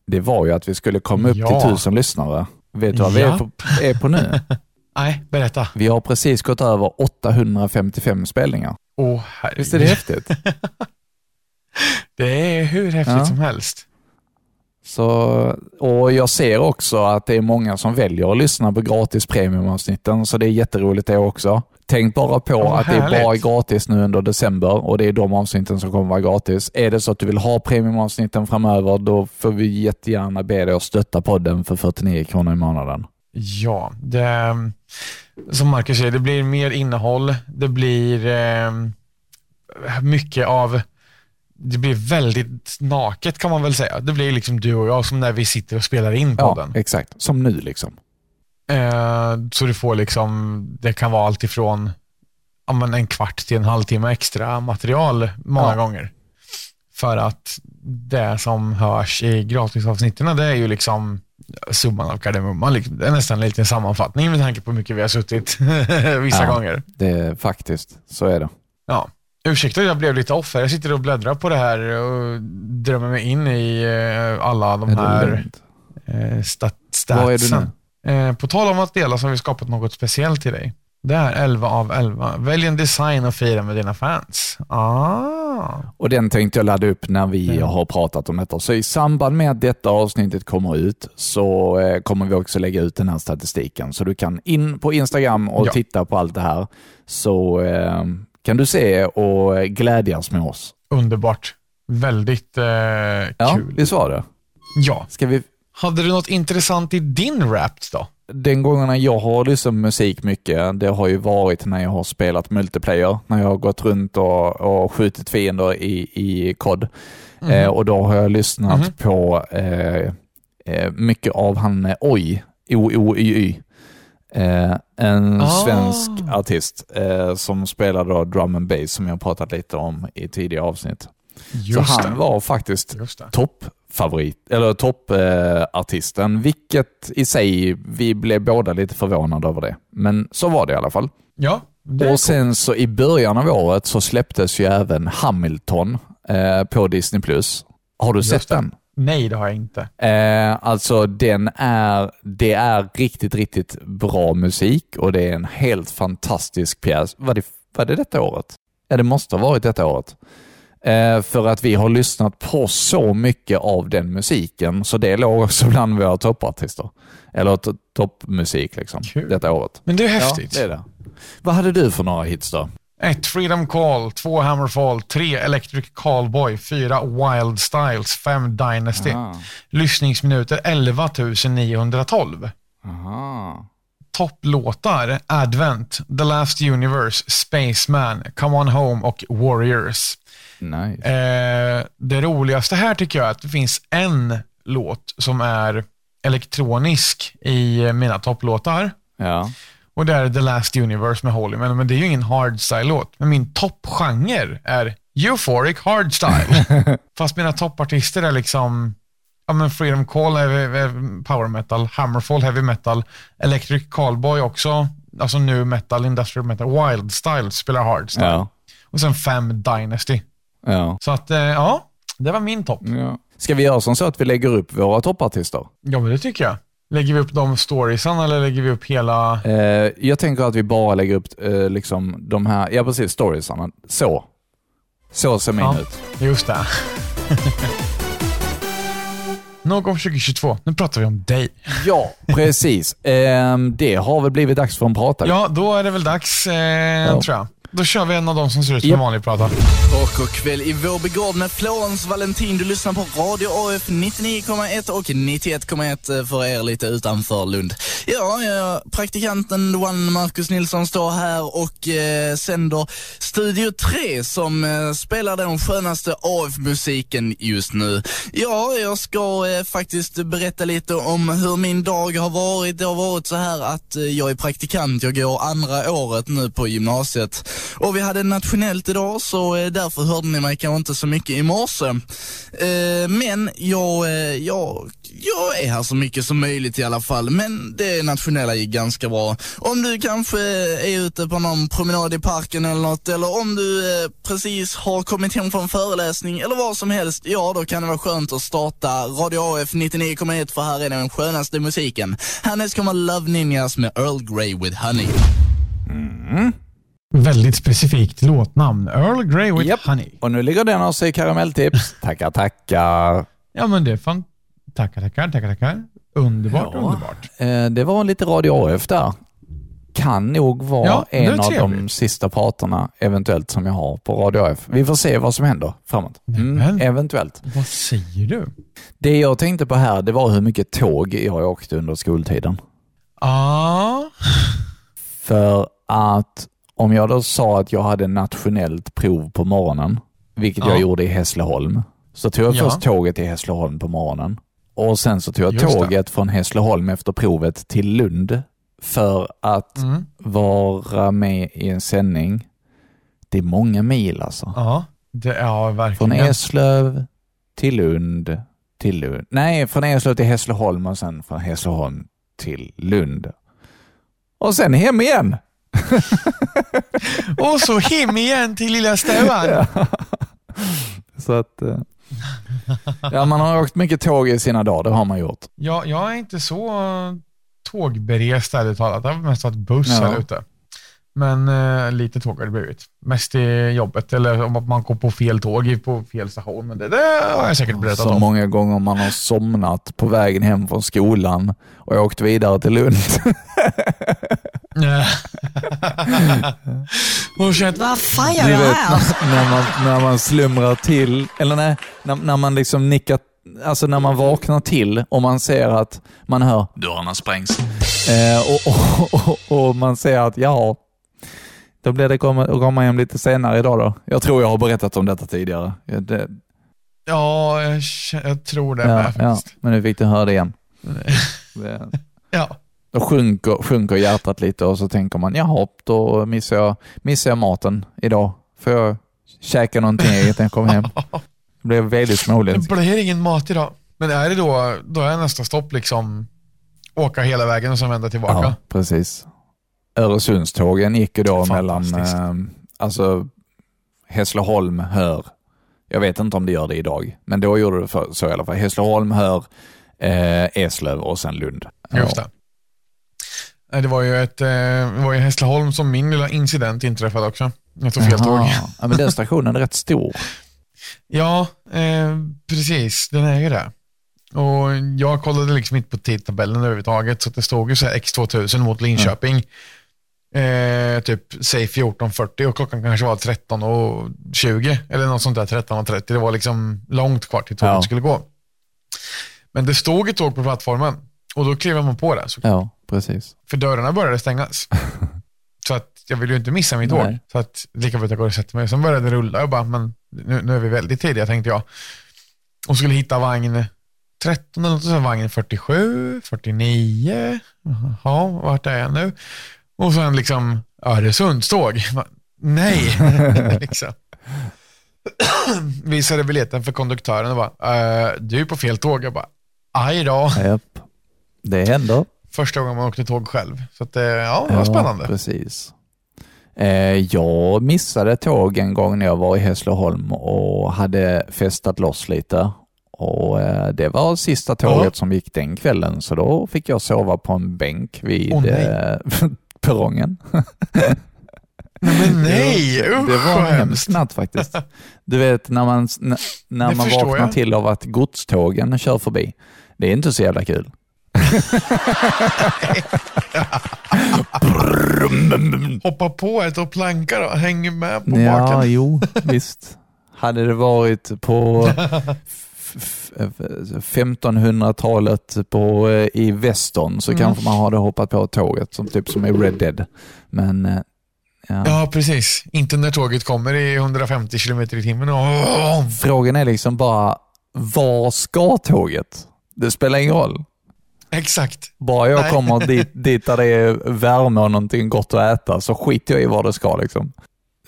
Det var ju att vi skulle komma upp Ja. till tusen lyssnare. Vet du vad vi är Ja. på, är på nu? Nej, berätta. Vi har precis gått över 855 spelningar. Åh, herregud. Visst är det häftigt? Det är hur häftigt Ja. som helst. Så, och jag ser också att det är många som väljer att lyssna på gratis premiumavsnitten, så det är jätteroligt det också. Tänk bara på vad att det är bara härligt. gratis nu under december och det är de avsnitten som kommer vara gratis. Är det så att du vill ha premiumavsnitten framöver, då får vi jättegärna be dig att stötta podden för 49 kronor i månaden. Ja, det, som Marcus säger, det blir mer innehåll. Det blir eh, mycket av, det blir väldigt naket kan man väl säga. Det blir liksom du och jag som när vi sitter och spelar in Ja, podden. exakt. Som nu liksom. Eh, så du får liksom, det kan vara allt ifrån ja, men en kvart till en halvtimme extra material många Ja. gånger. För att det som hörs i gratisavsnitten, det är ju liksom summan av kardemumman. liksom. Det är nästan en liten sammanfattning med tanke på hur mycket vi har suttit vissa Ja. gånger. Det faktiskt, så är det. Ja. Ursäkta, jag blev lite off här. Jag sitter och bläddrar på det här och drömmer mig in i eh, alla de här eh, stat Var är du statsen. Eh, på tal om att dela så har vi skapat något speciellt till dig. Det är 11 av 11. Välj en design och fira med dina fans. Ah. Och den tänkte jag ladda upp när vi har pratat om detta. Så i samband med att detta avsnittet kommer ut så kommer vi också lägga ut den här statistiken. Så du kan in på Instagram och Ja. titta på allt det här. Så kan du se och glädjas med oss. Underbart. Väldigt eh, Ja, kul. visst var det? Ja. Ska vi... Hade du något intressant i din rap då? Den gångerna jag har lyssnat på musik mycket, det har ju varit när jag har spelat multiplayer. När jag har gått runt och, och skjutit fiender i, i COD. Eh, och då har jag lyssnat Mhm. på eh, eh, mycket av han eh, Oj, O-O-Y-Y. Eh, en Ah. svensk artist eh, som spelar då drum and bass som jag pratat lite om i tidigare avsnitt. Just Så han det. var faktiskt Just toppfavorit, eller toppartisten, eh, vilket i sig, vi blev båda lite förvånade över det. Men så var det i alla fall. Ja, Och sen så i början av året så släpptes ju även Hamilton eh, på Disney+. Har du sett det. den? Nej, det har jag inte. Eh, alltså den är, det är riktigt, riktigt bra musik och det är en helt fantastisk pjäs. Var det, var det detta året? Ja, det måste ha varit detta året. Eh, för att vi har lyssnat på så mycket av den musiken, så det låg också bland våra toppartister. Eller to- toppmusik liksom, Kul. detta året. Men det är häftigt. Ja, det är det. Vad hade du för några hits då? 1. Freedom Call, 2. Hammerfall, 3. Electric Callboy, 4. Wild Styles, 5. Dynasty. Lyssningsminuter 11 912. Aha. Topplåtar Advent, The Last Universe, Spaceman, Come On Home och Warriors. Nice. Eh, det roligaste här tycker jag är att det finns en låt som är elektronisk i mina topplåtar. Ja. Och det är The Last Universe med Holy Man, men det är ju ingen hardstyle-låt. Men min toppgenre är Euphoric Hardstyle. Fast mina toppartister är liksom ja, men Freedom Call är, är power metal, Hammerfall heavy metal, Electric Callboy också, alltså nu metal, industrial metal, Wild Style spelar hardstyle. Ja. Och sen fem Dynasty. Ja. Så att, eh, ja, det var min topp. ja. Ska vi göra som så att vi lägger upp våra toppartister? Ja, men det tycker jag. Lägger vi upp de storiesen eller lägger vi upp hela... Eh, jag tänker att vi bara lägger upp eh, liksom de här, ja precis, storiesarna. Så. Så ser min Ja. ut. Just det. Någon gång 2022. Nu pratar vi om dig. Ja, precis. Eh, det har väl blivit dags för en prata. Ja, då är det väl dags, eh, tror jag. Då kör vi en av de som ser ut som en vanlig prata. Och och kväll i vår begård med Florens Valentin. Du lyssnar på Radio AF 99,1 och 91,1 för er lite utanför Lund. Ja, ja, praktikanten the one Marcus Nilsson står här och eh, sänder Studio 3 som eh, spelar den skönaste AF-musiken just nu. Ja, jag ska eh, faktiskt berätta lite om hur min dag har varit. Det har varit så här att eh, jag är praktikant. Jag går andra året nu på gymnasiet. Och vi hade nationellt idag så eh, därför hörde ni mig kanske inte så mycket i morse. Eh, men jag, eh, jag, jag är här så mycket som möjligt i alla fall. Men det nationella gick ganska bra. Om du kanske är ute på någon promenad i parken eller något, eller om du precis har kommit hem från en föreläsning eller vad som helst, ja då kan det vara skönt att starta Radio AF 99,1 för här är den skönaste musiken. Härnäst kommer Love Ninjas med Earl Grey with Honey. Mm. Väldigt specifikt låtnamn. Earl Grey with Japp. Honey. Och nu ligger den oss i karamelltips. tackar, tackar. Ja, men det är fan... Tackar, tackar, tackar, tackar. Underbart, Ja. underbart. Eh, det var lite Radio AF där. kan nog vara Ja, en av de sista pratarna eventuellt som jag har på Radio AF. Vi får se vad som händer framåt. Mm, eventuellt. Vad säger du? Det jag tänkte på här, det var hur mycket tåg jag åkte under skoltiden. Ja. För att om jag då sa att jag hade nationellt prov på morgonen, vilket Ja. jag gjorde i Hässleholm, så tog jag Ja. först tåget till Hässleholm på morgonen. Och sen så tog jag Just det. tåget från Hässleholm efter provet till Lund för att Mm. vara med i en sändning. Det är många mil alltså. Ja, det, Från verkligen. Eslöv till Lund, till Lund. Nej, från Eslöv till Hässleholm och sen från Hässleholm till Lund. Och sen hem igen. Och så hem igen till lilla stugan. Så att... eh, Ja, man har åkt mycket tåg i sina dagar, det har man gjort. Ja, jag är inte så tågberest ärligt talat. Det har mest varit buss Ja. här ute. Men eh, lite tåg har det blivit. Mest i jobbet eller om man går på fel tåg på fel station. Men det, det har jag säkert berättat Så om. många gånger man har somnat på vägen hem från skolan och åkt vidare till Lund. Nej. Och känt, Vad fan gör jag vet här? när, när, man, när man slumrar till, eller nej, när, när man liksom nickar, alltså när man vaknar till och man ser att man hör dörrarna sprängs. Eh, och, och, och, och man ser att ja, då blir det komma, att komma hem lite senare idag då. Jag tror jag har berättat om detta tidigare. Ja, det, ja, jag, jag tror det ja, med ja, men nu fick du höra det igen. Ja. Då sjunker, sjunker hjärtat lite och så tänker man, jaha, då missar jag, missar jag maten idag. Får jag käka någonting eget när jag kommer hem? Det blev väldigt Det småländskt. blir ingen mat idag. Men är det då, då är nästa stopp liksom åka hela vägen och sen vända tillbaka. Ja, precis. Öresundstågen gick ju då mellan eh, alltså Hässleholm, Hör. Jag vet inte om det gör det idag, men då gjorde det för, så i alla fall. Hässleholm, Hör, eh, Eslöv och sen Lund. Just det. Nej, Det var ju ett, eh, det var ju Hässleholm som min lilla incident inträffade också. Jag tog fel tåg. Ja, men den stationen är rätt stor. Ja, eh, precis. Den är ju det. Och jag kollade liksom inte på tidtabellen överhuvudtaget, så det stod ju så här X2000 mot Linköping. Eh, typ, säg 14.40 och klockan kanske var 13.20 eller något sånt där, 13.30. Det var liksom långt kvar till tåget Ja. skulle gå. Men det stod ett tåg på plattformen och då klev man på det. Så, Ja, precis. för dörrarna började stängas. så att jag ville ju inte missa mitt tåg. Så att lika bra att jag går och sätter mig. Sen började det rulla och bara, men nu, nu är vi väldigt tidiga tänkte jag. Och skulle hitta vagn 13 eller något, sen vagn 47, 49. Jaha, vart är jag nu? Och sen liksom Öresundståg. Nej, liksom. Visade biljetten för konduktören och bara, "Eh, du är på fel tåg. Jag bara, aj då. Japp. Det händer. Första gången man åkte tåg själv. Så att, eh, ja, det var spännande. precis. Eh, jag missade tåg en gång när jag var i Hässleholm och hade festat loss lite. Och eh, Det var sista tåget Ja. som gick den kvällen, så då fick jag sova på en bänk vid eh, perrongen. Men nej, det, usch det var en hemsk natt faktiskt. Du vet när man, när man vaknar jag. till av att godstågen kör förbi. Det är inte så jävla kul. Hoppa på ett och planka då, hänger med på Ja, baken. jo, visst. Hade det varit på f- f- 1500-talet på, eh, i Western så Mm. kanske man hade hoppat på tåget, som typ som i Red Dead. Men eh, ja. Ja, precis. Inte när tåget kommer i 150 km i timmen. Åh, frågan är liksom bara, var ska tåget? Det spelar ingen roll. Exakt. Bara jag Nej. kommer dit, dit där det är värme och någonting gott att äta så skiter jag i var det ska. Liksom.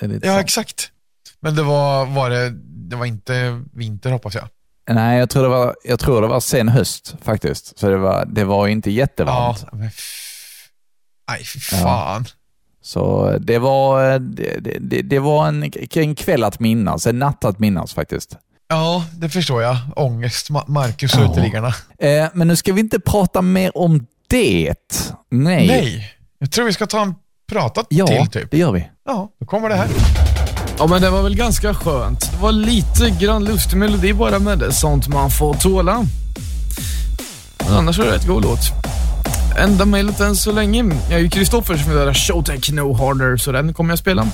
Det Ja, så. exakt. Men det var, var det, det var inte vinter hoppas jag. Nej, jag tror, det var, jag tror det var sen höst faktiskt. Så det var, det var inte jättevarmt. Ja, men Nej, fy fan. Så det var, det- det, det var en, en kväll att minnas, en natt att minnas faktiskt. Ja, det förstår jag. Ångest, Ma- Marcus och Ja. uteliggarna. Eh, men nu ska vi inte prata mer om det. Nej. Nej, jag tror vi ska ta en pratat Ja, till typ. det gör vi. Ja, då kommer det här. Ja, men det var väl ganska skönt. Det var lite grann lustig melodi bara med det. Sånt man får tåla. Men annars var det rätt god låt. Enda mejlet än så länge. Jag är ju Kristoffer som vill höra Showtech No Harder, så den kommer jag spela.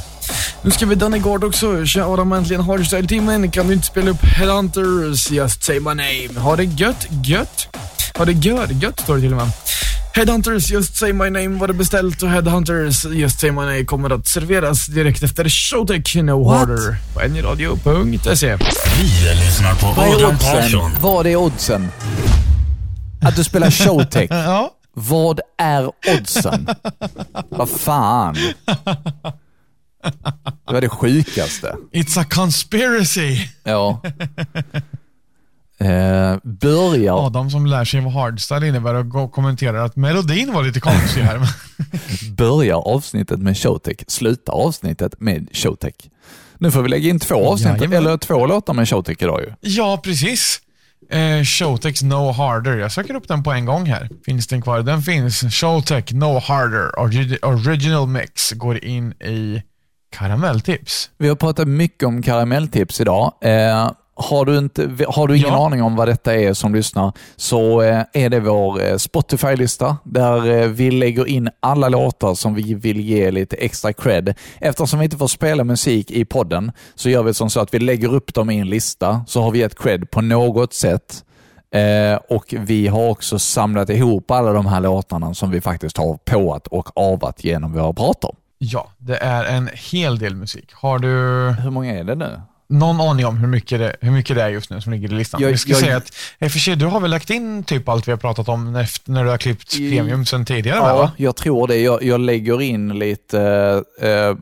Nu ska vi Danny Gard också. Tja Adam, äntligen Hardstyle-timmen. Kan du inte spela upp Headhunters, Just Say My Name? Ha det gött, gött. Ha det gött, gött står det till och med. Headhunters, Just Say My Name var det beställt och Headhunters, Just Say My Name kommer att serveras direkt efter Showtech No What? Harder på nradio.se. Vi lyssnar på Vad är oddsen? Vad är oddsen? Att du spelar showtech? Ja. Vad är oddsen? Vad fan? Det var det sjukaste. It's a conspiracy. Ja. Eh, börjar, Adam som lär sig vad hardstyle innebär och kommenterar att melodin var lite konstig här. börjar avsnittet med showtech, slutar avsnittet med showtech. Nu får vi lägga in två avsnitt, Jajamän. eller två låtar med showtech idag ju. ja, precis. Eh, Showtech No Harder. Jag söker upp den på en gång här. Finns den kvar? Den finns. Showtech No Harder Original Mix går in i karamelltips. Vi har pratat mycket om karamelltips idag. Eh, har du, inte, har du ingen Ja. aning om vad detta är som lyssnar, så eh, är det vår eh, Spotify-lista där eh, vi lägger in alla låtar som vi vill ge lite extra cred. Eftersom vi inte får spela musik i podden så gör vi som så att vi lägger upp dem i en lista, så har vi ett cred på något sätt. Eh, och Vi har också samlat ihop alla de här låtarna som vi faktiskt har påat och avat genom våra prator. Ja, det är en hel del musik. Har du Hur många är det nu? Någon aning om hur mycket det, hur mycket det är just nu som ligger i listan? Jag- Jag, ska jag- säga att, i och för sig, du har väl lagt in typ allt vi har pratat om efter, när du har klippt I- premium sen tidigare? Ja, va? jag tror det. Jag, jag lägger in lite... Eh,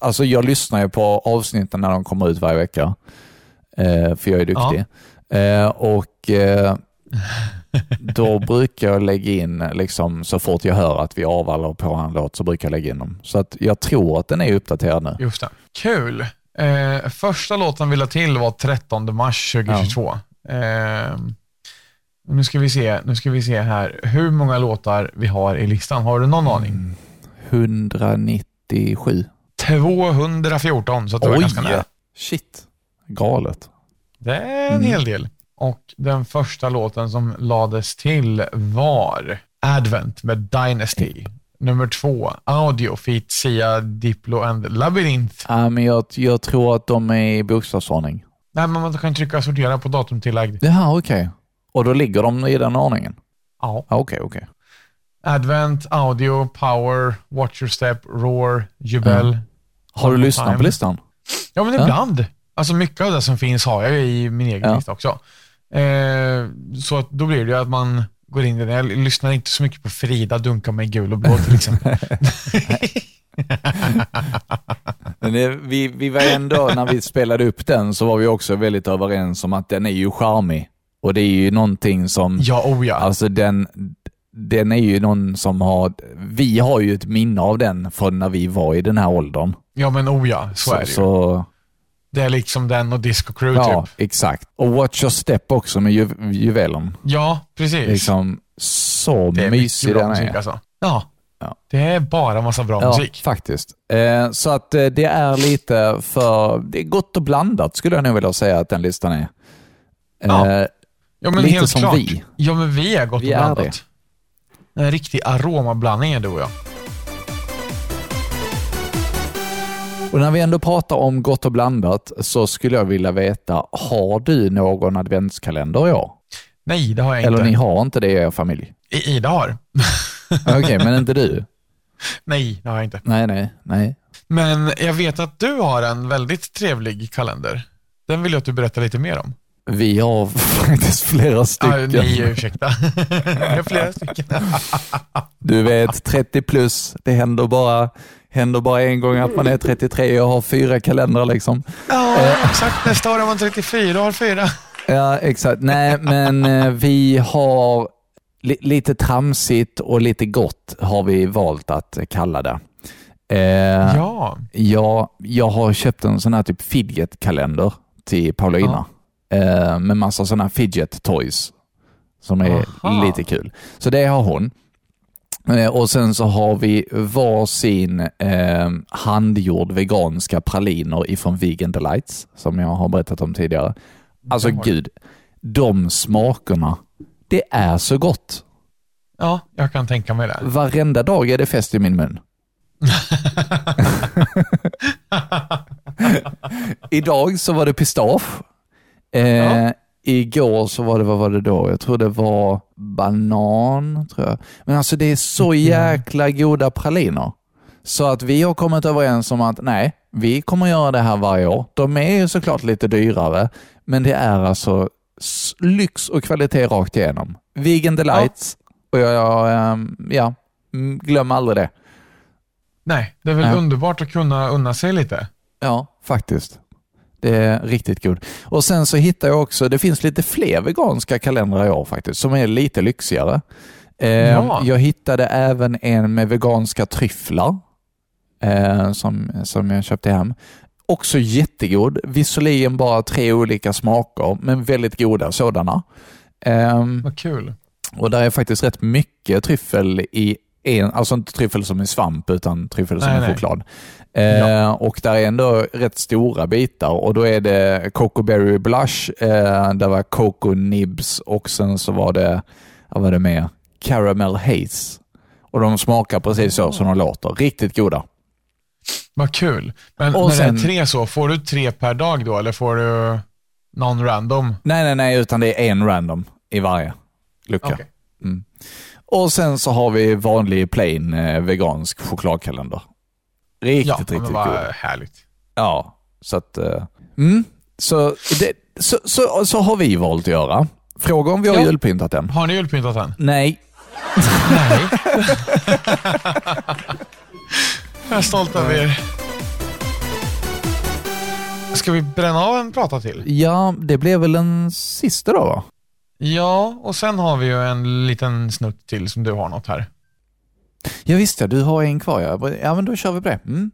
alltså jag lyssnar ju på avsnitten när de kommer ut varje vecka. Eh, för jag är duktig. Eh, och eh, då brukar jag lägga in, liksom, så fort jag hör att vi avvallar på en låt, så brukar jag lägga in dem. Så att jag tror att den är uppdaterad nu. Just det. Kul. Eh, första låten vi la till var 13 mars 2022. Eh, nu, ska vi se, nu ska vi se här hur många låtar vi har i listan. Har du någon aning? 197. 214, så att det var ganska nära. Shit. Galet. Det är en Mm. hel del. Och den första låten som lades till var Advent med Dynasty. Nummer två, Audio feat Sia, Diplo and Labyrinth. Ja, men jag, jag tror att de är i bokstavsordning. Nej, men man kan trycka sortera på datumtillagd. Jaha, okej. Och då ligger de i den ordningen? Ja. Ja, Okej, okej. Advent, Audio, Power, Watch Your Step, Roar, Jubel. Har du lyssnat Time. på listan? Ja, men Ja. ibland. Alltså mycket av det som finns har jag i min egen Ja. lista också. Eh, så att då blir det ju att man går in i det. Jag lyssnar inte så mycket på Frida dunka mig gul och blå till exempel. Det, vi, vi var ändå, när vi spelade upp den, så var vi också väldigt överens om att den är ju charmig. Och det är ju någonting som, ja, oh ja. alltså den, den är ju någon som har, vi har ju ett minne av den från när vi var i den här åldern. Ja, men oh ja, så, är det ju. så Det är liksom den och Disco Crew Ja, typ. exakt. Och Watch Your Step också med ju, juvelen. Ja, precis. Liksom, så det är mysig den musik är. alltså. Ja. Ja. Det är bara massa bra Ja, musik. faktiskt. Eh, så att eh, det är lite för, det är gott och blandat skulle jag nog vilja säga att den listan är. Ja, Eh, Ja, men lite helt som klart. vi. Ja, men vi är gott Vi och är blandat. En riktig aromablandning är du och jag. Och när vi ändå pratar om gott och blandat så skulle jag vilja veta, har du någon adventskalender i år? Nej, det har jag Eller inte. ni har inte det i er familj? I- Ida har. Okej, men inte du? Nej, det har jag inte. Nej, nej, nej. Men jag vet att du har en väldigt trevlig kalender. Den vill jag att du berättar lite mer om. Vi har faktiskt flera stycken. nej, ursäkta. Jag har flera stycken. Du vet, 30 plus, det händer bara, händer bara en gång att man är 33 och har fyra kalendrar liksom. Ja, exakt. Nästa år är man 34 och har fyra. Ja, exakt. Nej, men eh, vi har li lite tramsigt och lite gott har vi valt att kalla det. Eh, Ja. jag, jag har köpt en sån här typ fidget-kalender till Paulina. Eh, med massa sådana fidget toys som är Aha. lite kul. Så det har hon. Eh, och sen så har vi varsin eh, handgjord veganska praliner ifrån Vegan Delights, som jag har berättat om tidigare. Alltså gud, de smakerna, det är så gott. Ja, jag kan tänka mig det. Varenda dag är det fest i min mun. Idag så var det pistage. Eh, Ja. Igår så var det, vad var det då? Jag tror det var banan, tror jag. Men alltså det är så jäkla goda praliner. Så att vi har kommit överens om att nej, vi kommer göra det här varje år. De är ju såklart lite dyrare, men det är alltså lyx och kvalitet rakt igenom. Vegan delights och jag, jag ehm, ja, mm, glöm aldrig det. Nej, det är väl Ja. underbart att kunna unna sig lite. Ja, faktiskt. Det är riktigt god. Och sen så hittar jag också, det finns lite fler veganska kalendrar i år faktiskt, som är lite lyxigare. Eh, Ja. Jag hittade även en med veganska tryfflar eh, som, som jag köpte hem. Också jättegod. Visserligen bara tre olika smaker, men väldigt goda sådana. Ehm, Vad kul. och där är faktiskt rätt mycket tryffel i en, alltså inte tryffel som i svamp utan tryffel som Nej, i nej. Choklad. Eh, Och där är ändå rätt stora bitar och då är det Coco Berry Blush, eh, där var Coco Nibs och sen så var det, vad var det mer? Caramel Haze. Och de smakar precis så som de låter. Riktigt goda. Vad kul. Men Och när det sen- är tre så, får du tre per dag då eller får du någon random? Nej, nej, nej, utan det är en random i varje lucka. Okej. Mm. Och sen så har vi vanlig plain eh, vegansk chokladkalender. Riktigt, Ja, riktigt god. vad härligt. Ja, så att... eh, mm, så, det, så, så, så har vi valt att göra. Fråga om vi har Ja. julpyntat än. Har ni julpyntat än? Nej. Nej. jag är stolt över er. Ska vi bränna av en prata till? Ja, det blev väl en sista då va? Ja, och sen har vi ju en liten snutt till som du har något här. Ja visst ja, du har en kvar ja. Ja men då kör vi på det. Mm.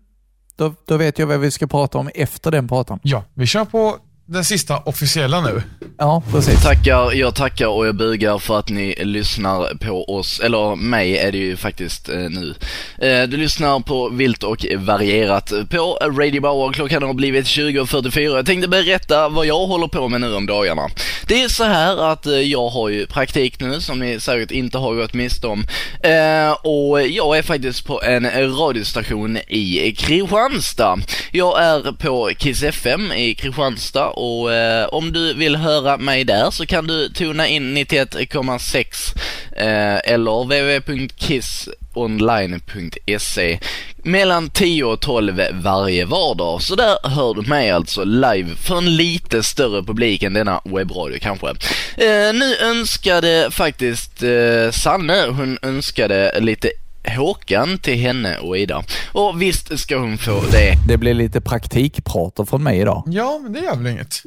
Då, då vet jag vad vi ska prata om efter den pratan. Ja, vi kör på den sista officiella nu. Ja, precis. Tackar, jag tackar och jag bugar för att ni lyssnar på oss, eller mig är det ju faktiskt eh, nu. Eh, du lyssnar på Vilt och varierat på Radio Bauer. Klockan har blivit 20.44. Jag tänkte berätta vad jag håller på med nu om dagarna. Det är så här att eh, jag har ju praktik nu som ni säkert inte har gått miste om. Eh, och jag är faktiskt på en radiostation i Kristianstad. Jag är på Kiss FM i Kristianstad och eh, om du vill höra mig där så kan du tona in 91,6 eh, eller www.kissonline.se mellan 10 och 12 varje vardag. Så där hör du mig alltså live för en lite större publik än denna webbradio kanske. Eh, nu önskade faktiskt eh, Sanne, hon önskade lite Håkan till henne och Ida. Och visst ska hon få det. Det blir lite praktikprater från mig idag. Ja, men det gör väl inget.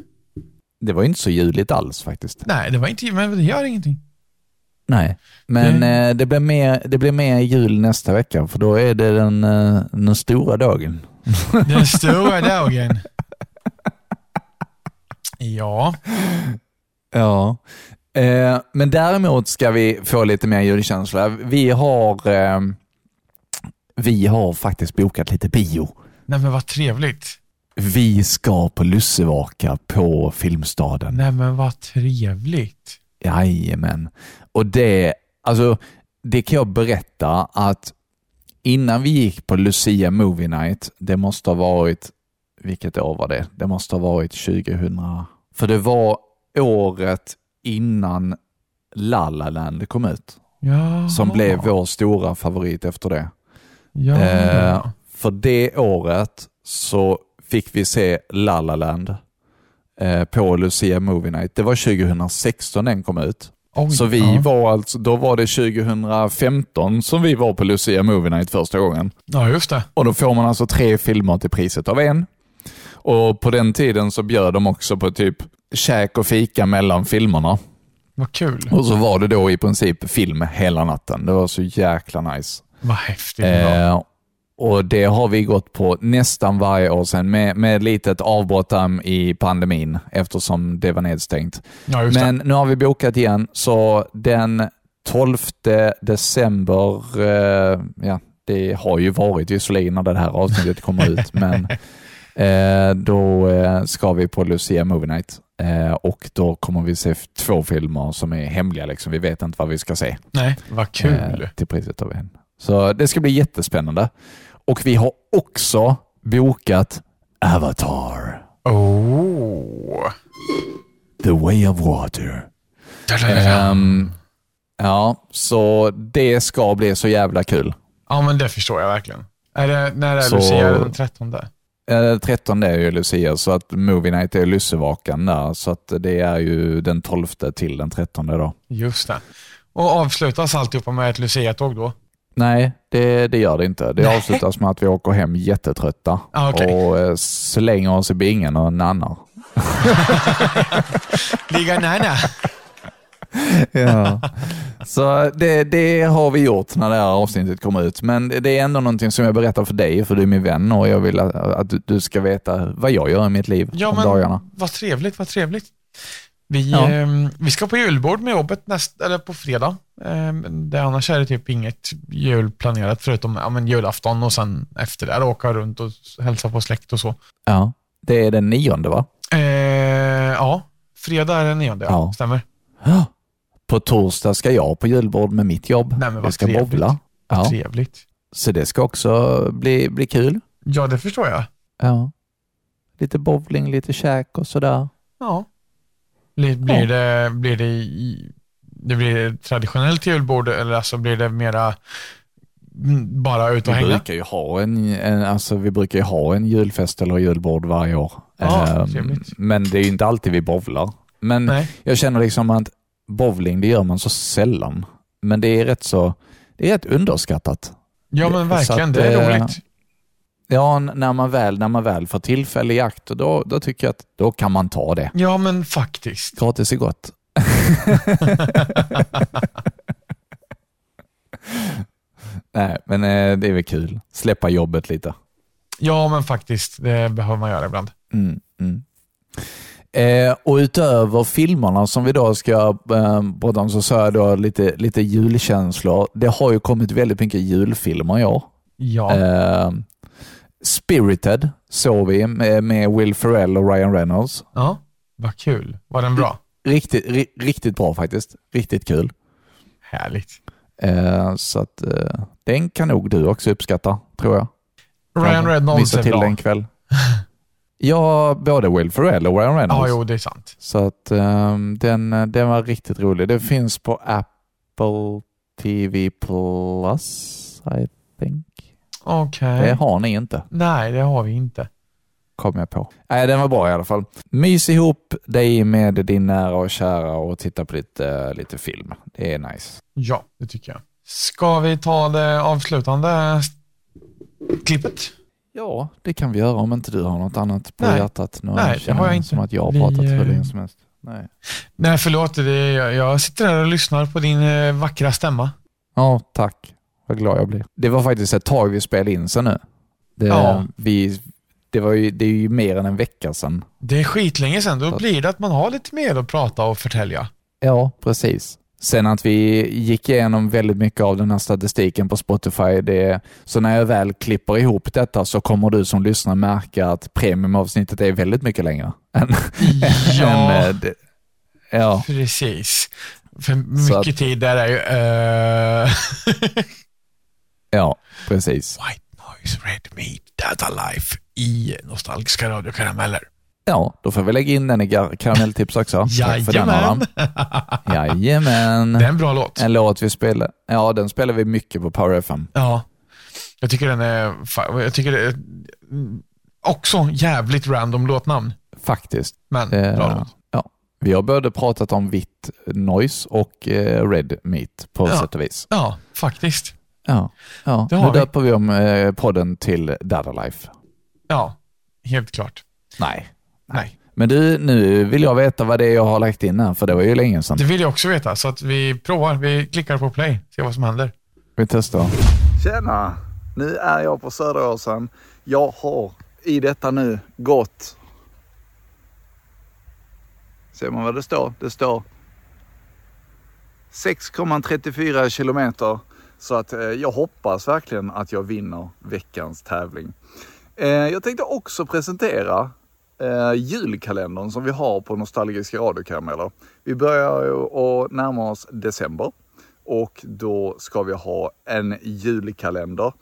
Det var inte så juligt alls faktiskt. Nej, det var inte, men det gör ingenting. Nej, men Mm. eh, det, blir mer, det blir mer jul nästa vecka för då är det den, eh, den stora dagen. Den stora dagen. Ja, Ja. Eh, men däremot ska vi få lite mer julkänsla. Vi har, eh, vi har faktiskt bokat lite bio. nej men vad trevligt. Vi ska på lussevaka på Filmstaden. Nej men vad trevligt. Jajamän. Och det, alltså, det kan jag berätta att innan vi gick på Lucia Movie Night, det måste ha varit, vilket år var det? Det måste ha varit 2000, för det var året innan La La Land kom ut, Ja. som blev vår stora favorit efter det. Ja. Eh, för det året så fick vi se La La Land eh, på Lucia Movie Night. Det var 2016 den kom ut. Oj, så vi ja. var alltså, då var det 2015 som vi var på Lucia Movie Night första gången. Ja, just det. Och då får man alltså tre filmer till priset av en. Och på den tiden så bjöd de också på typ käk och fika mellan filmerna. Vad kul. Och så var det då i princip film hela natten. Det var så jäkla nice. Vad häftigt. Eh, och det har vi gått på nästan varje år sedan med, med litet avbrott i pandemin eftersom det var nedstängt. Ja, Men nu har vi bokat igen, så den 12 december, eh, ja, det har ju varit visserligen när det här avsnittet kommer ut, men då eh, ska vi på Lucia Movie Night eh, och då kommer vi se två filmer som är hemliga. Liksom. Vi vet inte vad vi ska se. Nej, vad kul. Eh, till priset av en. Så det ska bli jättespännande. Och vi har också bokat Avatar. Oh. The Way of Water. Da-da-da-da. Ehm, ja, så det ska bli så jävla kul. Ja, men det förstår jag verkligen. Är det, när är Så- Lucia? Den 13? Eh, 13 är ju Lucia, så att Movie Night är Lussevakan där. Så att det är ju den 12 till den 13 då. Just det. Och avslutas alltihopa med ett Lucia-tåg då? Nej, det, det gör det inte. Det avslutas med att vi åker hem jättetrötta Ah, okej. och eh, slänger oss i bingen och nannar. Ligga nära. Ja. Så det, det har vi gjort när det här avsnittet kommer ut. Men det är ändå någonting som jag berättar för dig, för du är min vän och jag vill att, att du- ska veta vad jag gör i mitt liv Ja, men dagarna. vad trevligt, vad trevligt. Vi, Ja. ehm, vi ska på julbord med jobbet näst, eller på fredag. Ehm, det, annars är det typ inget julplanerat förutom ja, men julafton och sen efter det åka runt och hälsa på släkt och så. Ja. Det är den nionde va? Eh, ja, fredag är den nionde, ja. Ja. På torsdag ska jag på julbord med mitt jobb. Nej, men vi vad ska trevligt. bowla. Ja. trevligt. Så det ska också bli, bli kul. Ja, det förstår jag. Ja. Lite bowling, lite käk och sådär. Ja. Blir, blir det, blir det, det blir traditionellt julbord eller alltså blir det mera bara ut och Vi hänga? brukar, ju ha en, en, alltså, vi brukar ju ha en julfest eller julbord varje år. Ja, Ehm, men det är ju inte alltid vi bowlar. Men Nej. jag känner liksom att bowling, det gör man så sällan. Men det är rätt så, det är rätt underskattat. Ja, men verkligen. att, det är eh, roligt. Ja, när man väl, när man väl får tillfälle i akt, då, då tycker jag att då kan man ta det. Ja, men faktiskt. Gratis är gott. Nej, men eh, det är väl kul. Släppa jobbet lite. Ja, men faktiskt. Det behöver man göra ibland. Mm, mm. Eh, och utöver filmerna som vi då ska eh, prata om så sa jag då lite, lite julkänslor. Det har ju kommit väldigt mycket julfilmer i år. Ja. Eh, Spirited såg vi med, med Will Ferrell och Ryan Reynolds. Ja, vad kul. Var den bra? Riktigt, ri, riktigt bra faktiskt. Riktigt kul. Härligt. Eh, så att eh, den kan nog du också uppskatta, tror jag. Ryan Reynolds Missa är till bra. en kväll. Ja, både Will Ferrell och Ryan Ja, Reynolds. jo, det är sant. Så att ehm, den, den var riktigt rolig. Det finns på Apple TV Plus, I think. Okej. Det har ni inte, Nej, det har vi inte. kom jag på. Nej, den var bra i alla fall. Mys ihop dig med din nära och kära och titta på lite, lite film. Det är nice. Ja, det tycker jag. Ska vi ta det avslutande klippet? Ja, det kan vi göra om inte du har något annat på Nej. hjärtat. Nu Nej, det har jag inte. Som att jag har Vi, pratat hur eh, länge som helst. Nej. Nej, förlåt. Det jag, jag sitter här och lyssnar på din eh, vackra stämma. Ja, tack. Vad glad jag blir. Det var faktiskt ett tag vi spelade in sen nu. Det, Ja. vi, det, var ju, det är ju mer än en vecka sedan. Det är skitlänge sedan. Då blir det att man har lite mer att prata och förtälja. Ja, precis. Sen att vi gick igenom väldigt mycket av den här statistiken på Spotify. Det, så när jag väl klipper ihop detta så kommer du som lyssnar märka att premiumavsnittet är väldigt mycket längre. Än, Ja. än, eh, det, ja. Precis. För mycket tid där är ju... eh, ja, precis. White Noise Red Meat Data Life i nostalgiska radiokarameller. Ja, då får vi lägga in den i karamelltips också. Tack för den, Jajamän. Jajamän. Det är en bra låt. En låt vi spelar. Ja, den spelar vi mycket på Power FM. Ja. Jag tycker den är... Jag tycker det är också jävligt random låtnamn. Faktiskt. Men Eh, bra låt. ja. Vi har både pratat om vitt noise och eh, red meat på Ja. sätt och vis. Ja, faktiskt. Ja, ja. Nu vi. döper vi om eh, podden till Dada Life. Ja, helt klart. Nej. Nej. Men du, nu vill jag veta vad det är jag har lagt in här, för det var ju länge sedan. Det vill jag också veta, så att vi provar. Vi klickar på play, ser vad som händer. Vi testar. Tjena! Nu är jag på Söderåsen. Jag har i detta nu gått... Ser man vad det står? Det står 6,34 kilometer. Så att eh, jag hoppas verkligen att jag vinner veckans tävling. Eh, jag tänkte också presentera eh, julkalendern som vi har på Nostalgiska radiokarameller. Vi börjar ju att närma oss december och då ska vi ha en julkalender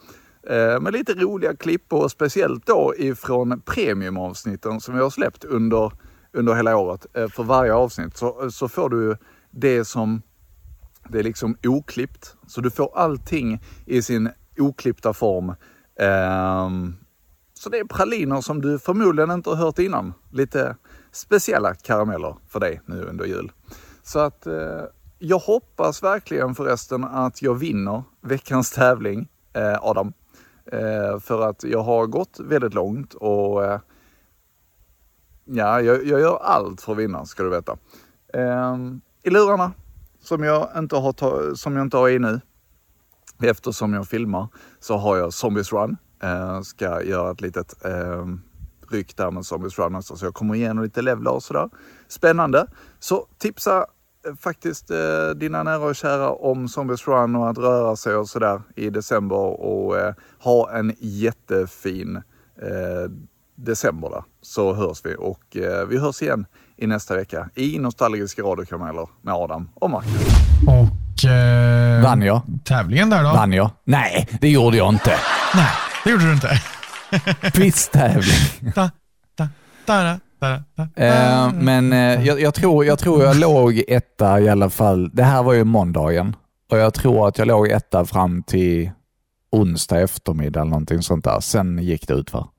eh, med lite roliga klipp och speciellt då ifrån premiumavsnitten som vi har släppt under, under hela året. Eh, för varje avsnitt så, så får du det som det är liksom oklippt. Så du får allting i sin oklippta form. eh, så det är praliner som du förmodligen inte har hört innan. Lite speciella karameller för dig nu under jul. Så att eh, jag hoppas verkligen förresten att jag vinner veckans tävling, eh, Adam. Eh, för att jag har gått väldigt långt och eh, ja, jag, jag gör allt för att vinna ska du veta. Ehm, I lurarna som jag inte har, som jag inte har i nu, eftersom jag filmar, så har jag Zombies Run. Eh, ska göra ett litet eh, ryck där med Zombies Run också, så jag kommer igenom lite levlar och sådär. Spännande. Så tipsa eh, faktiskt eh, dina nära och kära om Zombies Run och att röra sig och sådär i december och eh, ha en jättefin eh, december där. Så hörs vi och eh, vi hörs igen i nästa vecka i Nostalgiska radiokarameller med Adam och Marcus. Och... Eh, Vann jag? Tävlingen där då? Vann jag? Nej, det gjorde jag inte. Nej, det gjorde du inte. Quiztävling. Da. Eh, men eh, jag, jag, tror, jag tror jag låg etta i alla fall. Det här var ju måndagen och jag tror att jag låg etta fram till onsdag eftermiddag eller någonting sånt där. Sen gick det ut va?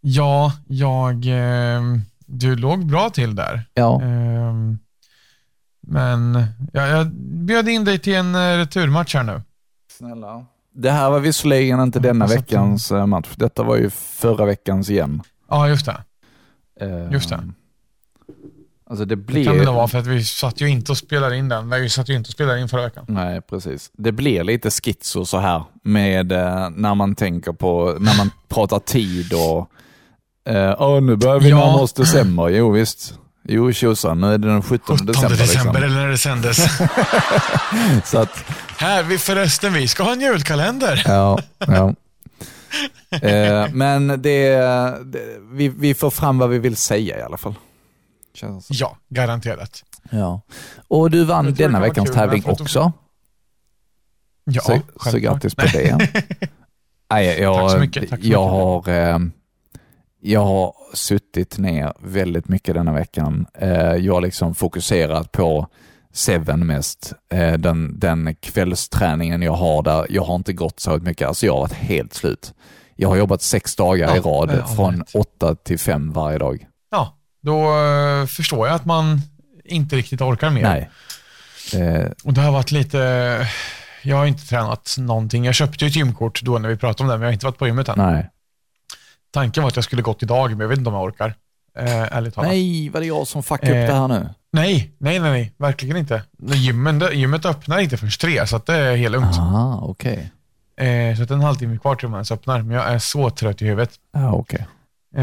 Ja, jag... Eh, du låg bra till där. Ja. Eh, men ja, jag bjöd in dig till en returmatch här nu. Snälla. Det här var visserligen inte denna du- veckans eh, match. Detta var ju förra veckans igen. Ja, just det. Eh, Just det. Alltså det Det blir... kan det nog vara för att vi satt ju inte och spelade in den. Vi satt ju inte och spelade in förra veckan. Nej, precis. Det blir lite schizo så här med eh, när man tänker på, när man pratar tid och eh, Åh, nu börjar vi Ja. närma oss december. Jo visst. Jo tjosan, nu är det den 17, 17 december. december, liksom. eller när det sändes. Så att, här, vi förresten, vi ska ha en julkalender. ja, ja. Eh, men det, det vi, vi får fram vad vi vill säga i alla fall. Ja, garanterat. Ja. Och du vann denna veckans tävling också. Ja, så, så grattis på det. Nej, jag, Tack så mycket, tack så jag, mycket. har, eh, jag har suttit ner väldigt mycket denna veckan. Eh, jag har liksom fokuserat på Seven mest. Eh, den, den kvällsträningen jag har där. Jag har inte gått så mycket. Alltså jag har varit helt slut. Jag har jobbat sex dagar i Ja, rad ja, från åtta till fem varje dag. Ja, då eh, förstår jag att man inte riktigt orkar mer. Nej. Och det har varit lite... Jag har inte tränat någonting. Jag köpte ju ett gymkort då när vi pratade om det, men jag har inte varit på gymmet än. nej. Tanken var att jag skulle gått idag, men jag vet inte om jag orkar. Eh, ärligt talat. Nej, var det jag som fuckade upp Eh, det här nu? Nej, nej, nej, nej, verkligen inte. Gymmen, gymmet öppnar inte förrän tre, så det är helt lugnt. Ah, okej. Eh, så att det är en halvtimme kvar till man ens öppnar, men jag är så trött i huvudet. Ah, okej. Eh,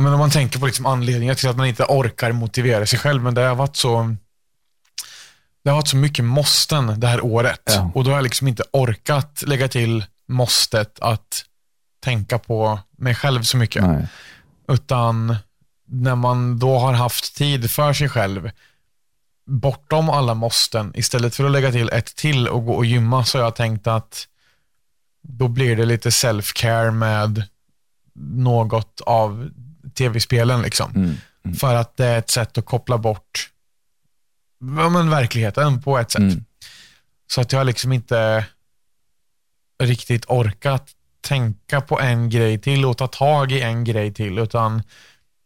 men om man tänker på liksom anledningar till att man inte orkar motivera sig själv, men det har varit så det har varit så mycket måsten det här året. Ja. Och då har jag liksom inte orkat lägga till måstet att tänka på mig själv så mycket. Nej. Utan när man då har haft tid för sig själv, bortom alla måsten, istället för att lägga till ett till och gå och gymma, så har jag tänkt att då blir det lite self-care med något av tv-spelen. Liksom. Mm. Mm. För att det är ett sätt att koppla bort ja, men verkligheten på ett sätt. Mm. Så att jag liksom inte riktigt orkat tänka på en grej till och ta tag i en grej till, utan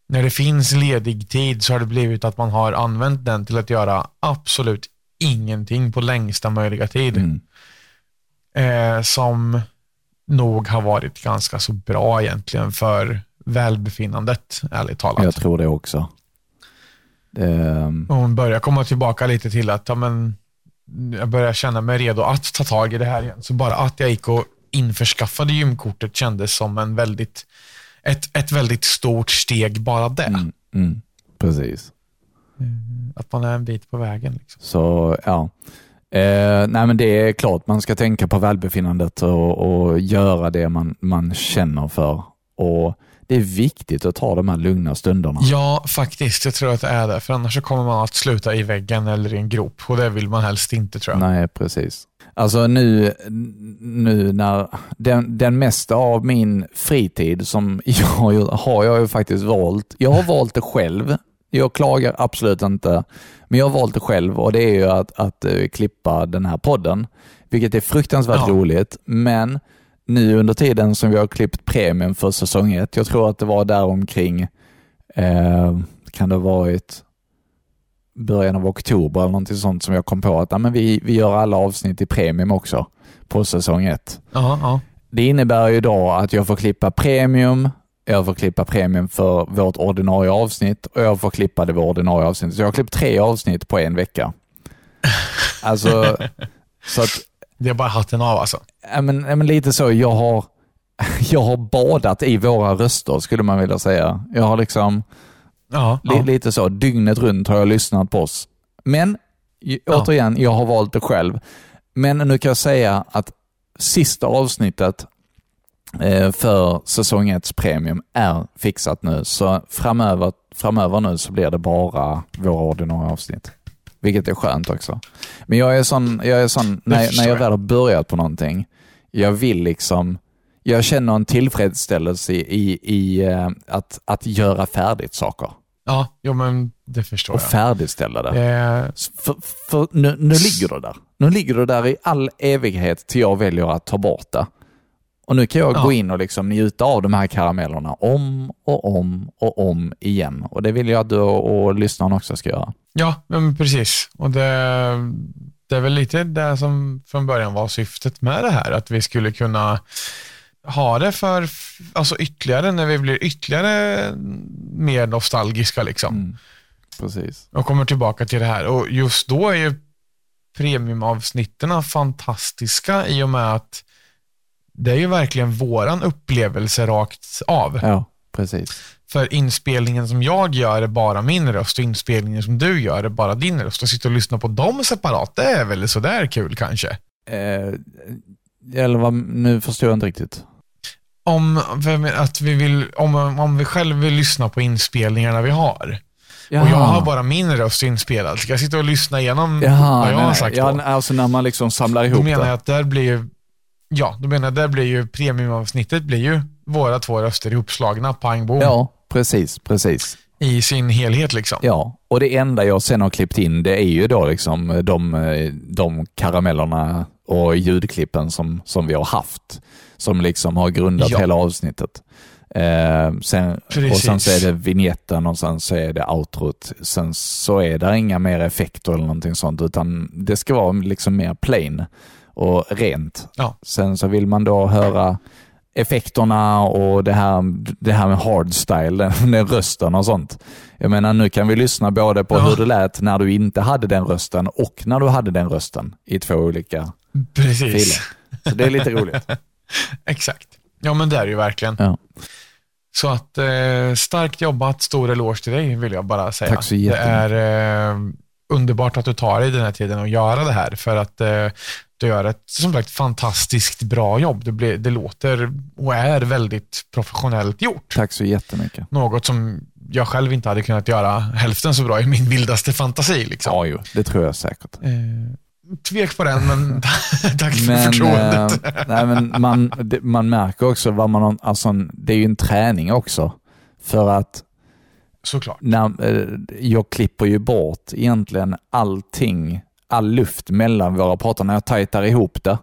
när det finns ledig tid så har det blivit att man har använt den till att göra absolut ingenting på längsta möjliga tid. Mm. Eh, som nog har varit ganska så bra egentligen för välbefinnandet, ärligt talat. Jag tror det också. Ehm, Och hon börjar komma tillbaka lite till att ja, men, jag börjar känna mig redo att ta tag i det här igen. Så bara att jag gick och införskaffade gymkortet kändes som en väldigt, ett, ett väldigt stort steg bara det. mm, mm, precis. Att man är en bit på vägen. Liksom. Så ja, Eh, nej men det är klart, man ska tänka på välbefinnandet och, och göra det man, man känner för. Och Det är viktigt att ta de här lugna stunderna. Ja, faktiskt. Jag tror att det är det. För annars kommer man att sluta i väggen eller i en grop. Och det vill man helst inte tror jag. Nej, precis. Alltså nu, nu när den, den mesta av min fritid som jag har jag ju faktiskt valt. Jag har valt det själv. Jag klagar absolut inte. Men jag har valt det själv och det är ju att, att uh, klippa den här podden. Vilket är fruktansvärt Ja. roligt. Men nu under tiden som vi har klippt premium för säsong ett, jag tror att det var där omkring, eh, kan det ha varit början av oktober eller någonting sånt som jag kom på att ja, men vi, vi gör alla avsnitt i premium också på säsong ett. Ja, ja. Det innebär ju då att jag får klippa premium, jag får klippa premium för vårt ordinarie avsnitt och jag får klippa det ordinarie avsnittet. Så jag har klippt tre avsnitt på en vecka. Alltså, så att Det är bara hatten av alltså. Ja, men, men lite så. Jag har, jag har badat i våra röster, skulle man vilja säga. Jag har liksom, Ja, ja. lite så, dygnet runt har jag lyssnat på oss. Men, återigen, jag har valt det själv. Men nu kan jag säga att sista avsnittet eh, för säsong 1 premium är fixat nu. Så framöver, framöver nu så blir det bara våra ordinarie avsnitt. Vilket är skönt också. Men jag är sån, jag är sån när, när jag jag. väl har börjat på någonting, jag vill liksom, jag känner en tillfredsställelse i, i, i eh, att, att göra färdigt saker. Ja, jo, men det förstår Och jag. färdigställa det. Eh, För, för nu, nu ligger det där. Nu ligger det där i all evighet till jag väljer att ta bort det. Och nu kan jag Ja. gå in och liksom njuta av de här karamellerna om och om och om igen. Och det vill jag att du och, och lyssnarna också ska göra. ja, men precis. Och det, det är väl lite det som från början var syftet med det här. Att vi skulle kunna ha det för alltså ytterligare, när vi blir ytterligare mer nostalgiska. liksom. Precis. och kommer tillbaka till det här. Och just då är ju premiumavsnitten fantastiska i och med att det är ju verkligen våran upplevelse rakt av. Ja, precis. För inspelningen som jag gör är bara min röst och inspelningen som du gör är bara din röst. Att sitta och lyssna på dem separat, det är väl sådär kul kanske. Eh, eller vad, nu förstår jag inte riktigt. Om, att vi vill, om, om vi själv vill lyssna på inspelningarna vi har. Och jag har bara min röst inspelad. Ska jag sitta och lyssna igenom Jaha, vad jag nej, har sagt ja, då? Alltså när man liksom samlar Då ihop menar det. jag att där blir ju, ja, då menar jag där blir ju premiumavsnittet blir ju våra två röster ihopslagna, pang bom, Ja, precis, precis. i sin helhet liksom. Ja, och det enda jag sen har klippt in det är ju då liksom de, de karamellerna och ljudklippen som, som vi har haft. Som liksom har grundat Ja. hela avsnittet. Eh, sen, och sen så är det vignetten och sen så är det outrot. Sen så är det inga mer effekter eller någonting sånt utan det ska vara liksom mer plain och rent. Ja. Sen så vill man då höra effekterna och det här, det här med hardstyle, den, den rösten och sånt. Jag menar, nu kan vi lyssna både på Ja. hur det lät när du inte hade den rösten och när du hade den rösten i två olika Precis. filer. Så det är lite roligt. Exakt. Ja, men det är det ju verkligen. Ja. Så att eh, starkt jobbat, stor eloge till dig vill jag bara säga. Tack så Det jättemycket. är eh, underbart att du tar dig den här tiden och göra det här för att eh, du gör ett som sagt fantastiskt bra jobb. Det, blir, det låter och är väldigt professionellt gjort. Tack så jättemycket. Något som jag själv inte hade kunnat göra hälften så bra i min vildaste fantasi. Liksom. Ja, jo, det tror jag säkert. Tvek på den, men tack för Men, förtroendet. eh, nej, men man, man märker också vad man har, alltså, det är ju en träning också. För att Såklart. när, eh, jag klipper ju bort egentligen allting, all luft mellan våra pratar. När jag tajtar ihop det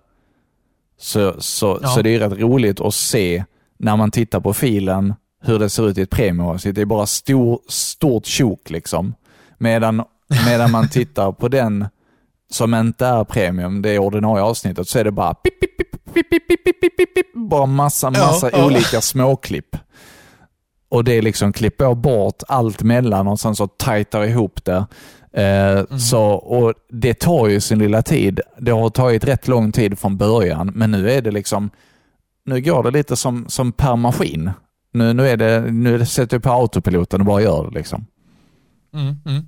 så, så, Ja. så det är rätt roligt att se när man tittar på filen hur det ser ut i ett premiumavsnitt. Det är bara stor, stort tjok liksom. Medan, medan man tittar på den som inte är premium, det är ordinarie avsnittet, så är det bara pip, pip, pip, pip, pip, pip, pip, pip, pip, bara massa, Ja, massa ja. olika småklipp. Och det liksom klipper jag bort allt mellan och sen så tajtar ihop det. Eh, så, och Det tar ju sin lilla tid. Det har tagit rätt lång tid från början, men nu är det liksom nu går det lite som, som per maskin. Nu, nu, är det, nu är sätter jag på autopiloten och bara gör det. liksom. Mm, mm.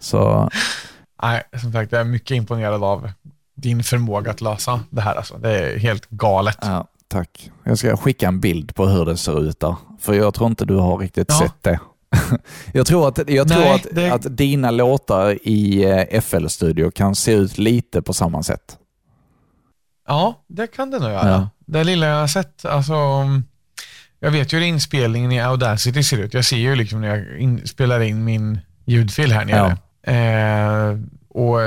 Så Nej, som sagt, jag är mycket imponerad av din förmåga att lösa det här. Alltså. Det är helt galet. Ja, tack. Jag ska skicka en bild på hur det ser ut där. För jag tror inte du har riktigt Ja. sett det. jag tror, att, jag tror Nej, att, det- att dina låtar i eh, FL-studio kan se ut lite på samma sätt. Ja, det kan det nog göra. Ja. Det lilla jag har sett, alltså, jag vet ju hur inspelningen i Audacity ser ut. Jag ser ju liksom när jag in, spelar in min ljudfil här nere. Eh, och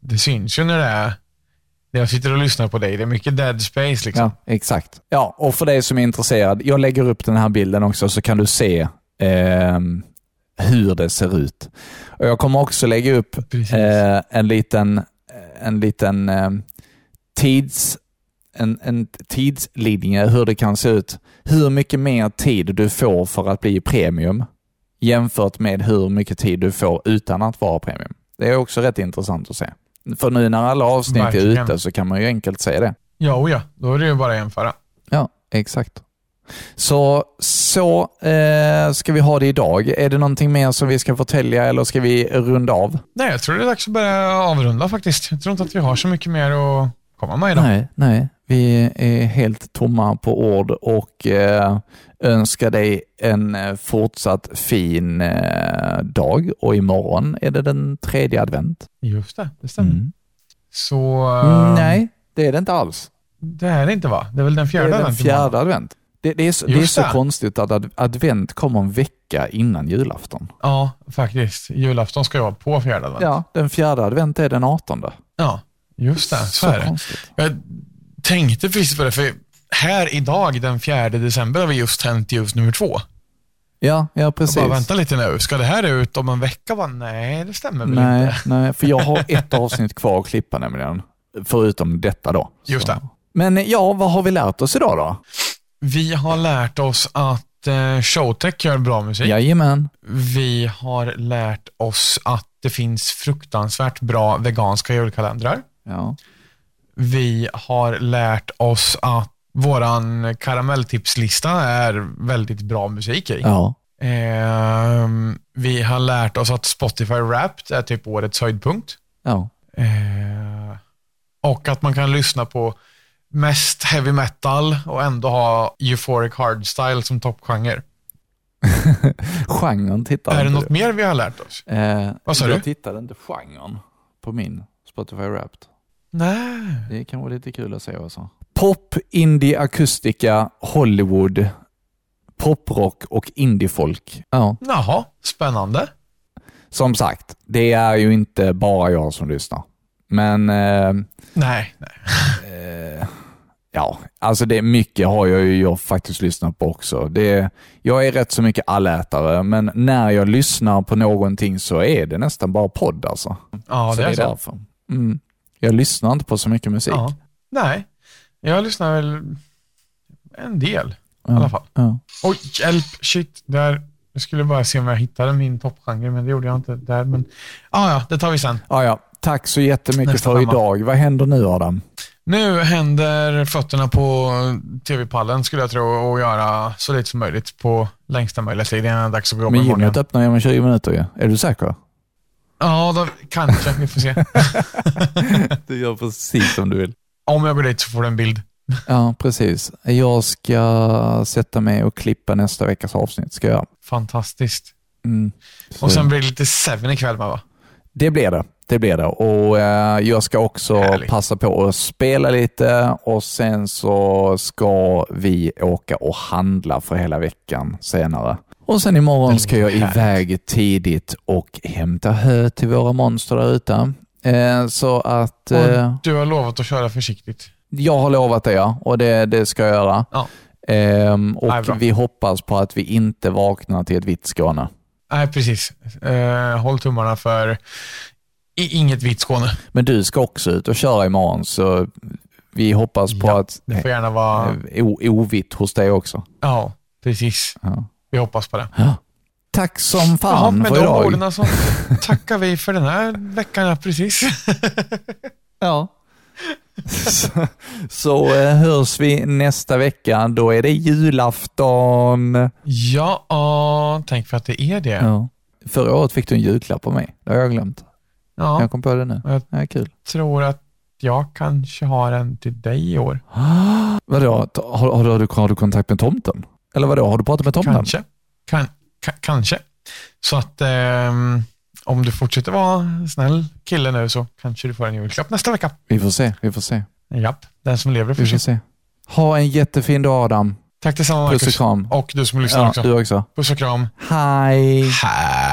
det syns ju när det är, när jag sitter och lyssnar på dig. Det är mycket dead space liksom. Ja, exakt. Ja, och för dig som är intresserad, jag lägger upp den här bilden också så kan du se ehm, hur det ser ut. Och Jag kommer också lägga upp eh, en liten, en liten ehm, tids, en, en tidslinje hur det kan se ut. Hur mycket mer tid du får för att bli premium jämfört med hur mycket tid du får utan att vara premium. Det är också rätt intressant att se. För nu när alla avsnitt Verkligen. är ute så kan man ju enkelt se det. Ja, och ja, då är det ju bara att jämföra. Ja, exakt. Så, så eh, ska vi ha det idag. Är det någonting mer som vi ska förtälja eller ska vi runda av? Nej, jag tror det är dags att börja avrunda faktiskt. Jag tror inte att vi har så mycket mer att komma med idag. Nej, nej. Vi är helt tomma på ord och eh, önskar dig en eh, fortsatt fin eh, dag och imorgon är det den tredje advent. Just det, det stämmer. Mm. Så... Mm, nej, det är det inte alls. Det är det inte va? Det är väl den fjärde det är den advent fjärde imorgon? advent. Det, det, är så, det är så konstigt att ad, advent kommer en vecka innan julafton. Ja, faktiskt. Julafton ska jag vara på fjärde advent. Ja, den fjärde advent är den 18. Ja, just det. Så, Så är det. Jag tänkte precis på det, för här idag den 4 december har vi just tänt ljus nummer två. Ja, ja Jag precis. bara, vänta lite nu. Ska det här ut om en vecka? Bara, nej, det stämmer väl nej, inte. nej, för jag har ett avsnitt kvar att klippa nämligen. Förutom detta då. Just Så. det. Men ja, vad har vi lärt oss idag då? Vi har lärt oss att eh, Showtech gör bra musik. Jajamän. Vi har lärt oss att det finns fruktansvärt bra veganska julkalendrar. Ja. Vi har lärt oss att våran karamelltipslista är väldigt bra musik i. Ja. Ehm, vi har lärt oss att Spotify Wrapped är typ årets höjdpunkt. Ja. Ehm, och att man kan lyssna på mest heavy metal och ändå ha euphoric hardstyle som toppgenre. Genren tittar Är det något du. mer vi har lärt oss? Eh, Vad sa jag du? tittade inte genren på min Spotify Wrapped. Nej. Det är kanske lite kul att se också. Pop, indie, akustika, Hollywood, poprock och indiefolk. Ja. Jaha, spännande. Som sagt, det är ju inte bara jag som lyssnar. Men eh, Nej, nej. eh, ja, alltså det mycket har jag ju jag faktiskt lyssnat på också. Det, jag är rätt så mycket allätare, men när jag lyssnar på någonting så är det nästan bara podd alltså. Ja, så det är så. därför. Mm. Jag lyssnar inte på så mycket musik. Ja. Nej, jag lyssnar väl en del i Ja. alla fall. Ja. Oj, hjälp, shit. Där. Jag skulle bara se om jag hittade min toppgenre, men det gjorde jag inte där. Men ah, ja, det tar vi sen. Ja, ja. Tack så jättemycket Nästa för femma. idag. Vad händer nu Adam? Nu händer fötterna på tv-pallen skulle jag tro och göra så lite som möjligt på längsta möjliga tid innan det är dags att gå upp Men imorgon gymmet igen. öppnar ju om 20 minuter ju. Är du säker? Ja, då, kanske. Vi får se. du gör precis som du vill. Om jag går dit så får du en bild. Ja, precis. Jag ska sätta mig och klippa nästa veckas avsnitt. Ska jag. Fantastiskt. Mm. Så- Och sen blir det lite Seven ikväll va? Det blir det. Det blir det. Och eh, Jag ska också Härligt. passa på att spela lite och sen så ska vi åka och handla för hela veckan senare. Och sen imorgon ska jag iväg tidigt och hämta hö till våra monster där ute. Eh, så att eh, du har lovat att köra försiktigt. jag har lovat det ja, och det, det ska jag göra. Ja. Nej, bra. och vi hoppas på att vi inte vaknar till ett vitt Skåne. Nej, precis. Eh, håll tummarna för inget vitt Skåne. Men du ska också ut och köra imorgon, så vi hoppas på Ja, att Det får gärna vara... eh, ovitt hos dig också. Ja, precis. Ja. Vi hoppas på det. Tack som fan med för de idag. orden så tackar vi för den här veckan, ja, precis. Ja. så så eh, hörs vi nästa vecka. Då är det julafton. Ja, tänk för att det är det. Ja. Förra året fick du en julklapp av mig. Det har jag glömt. Ja. Jag kom på det nu. Jag Ja, kul. tror att jag kanske har en till dig i år. Vadå, har, har, har, du, har du kontakt med tomten? Eller vadå, har du pratat med tomten? Kanske. Kan, ka, kanske. Så att ehm, om du fortsätter vara snäll kille nu så kanske du får en julklapp nästa vecka. Vi får se, vi får se. Japp, den som lever får Vi får se. Ha en jättefin dag Adam. Tack detsamma Puss och Marcus. kram. Och du som lyssnar Ja, också. du också. Puss och kram. Hej. Hej.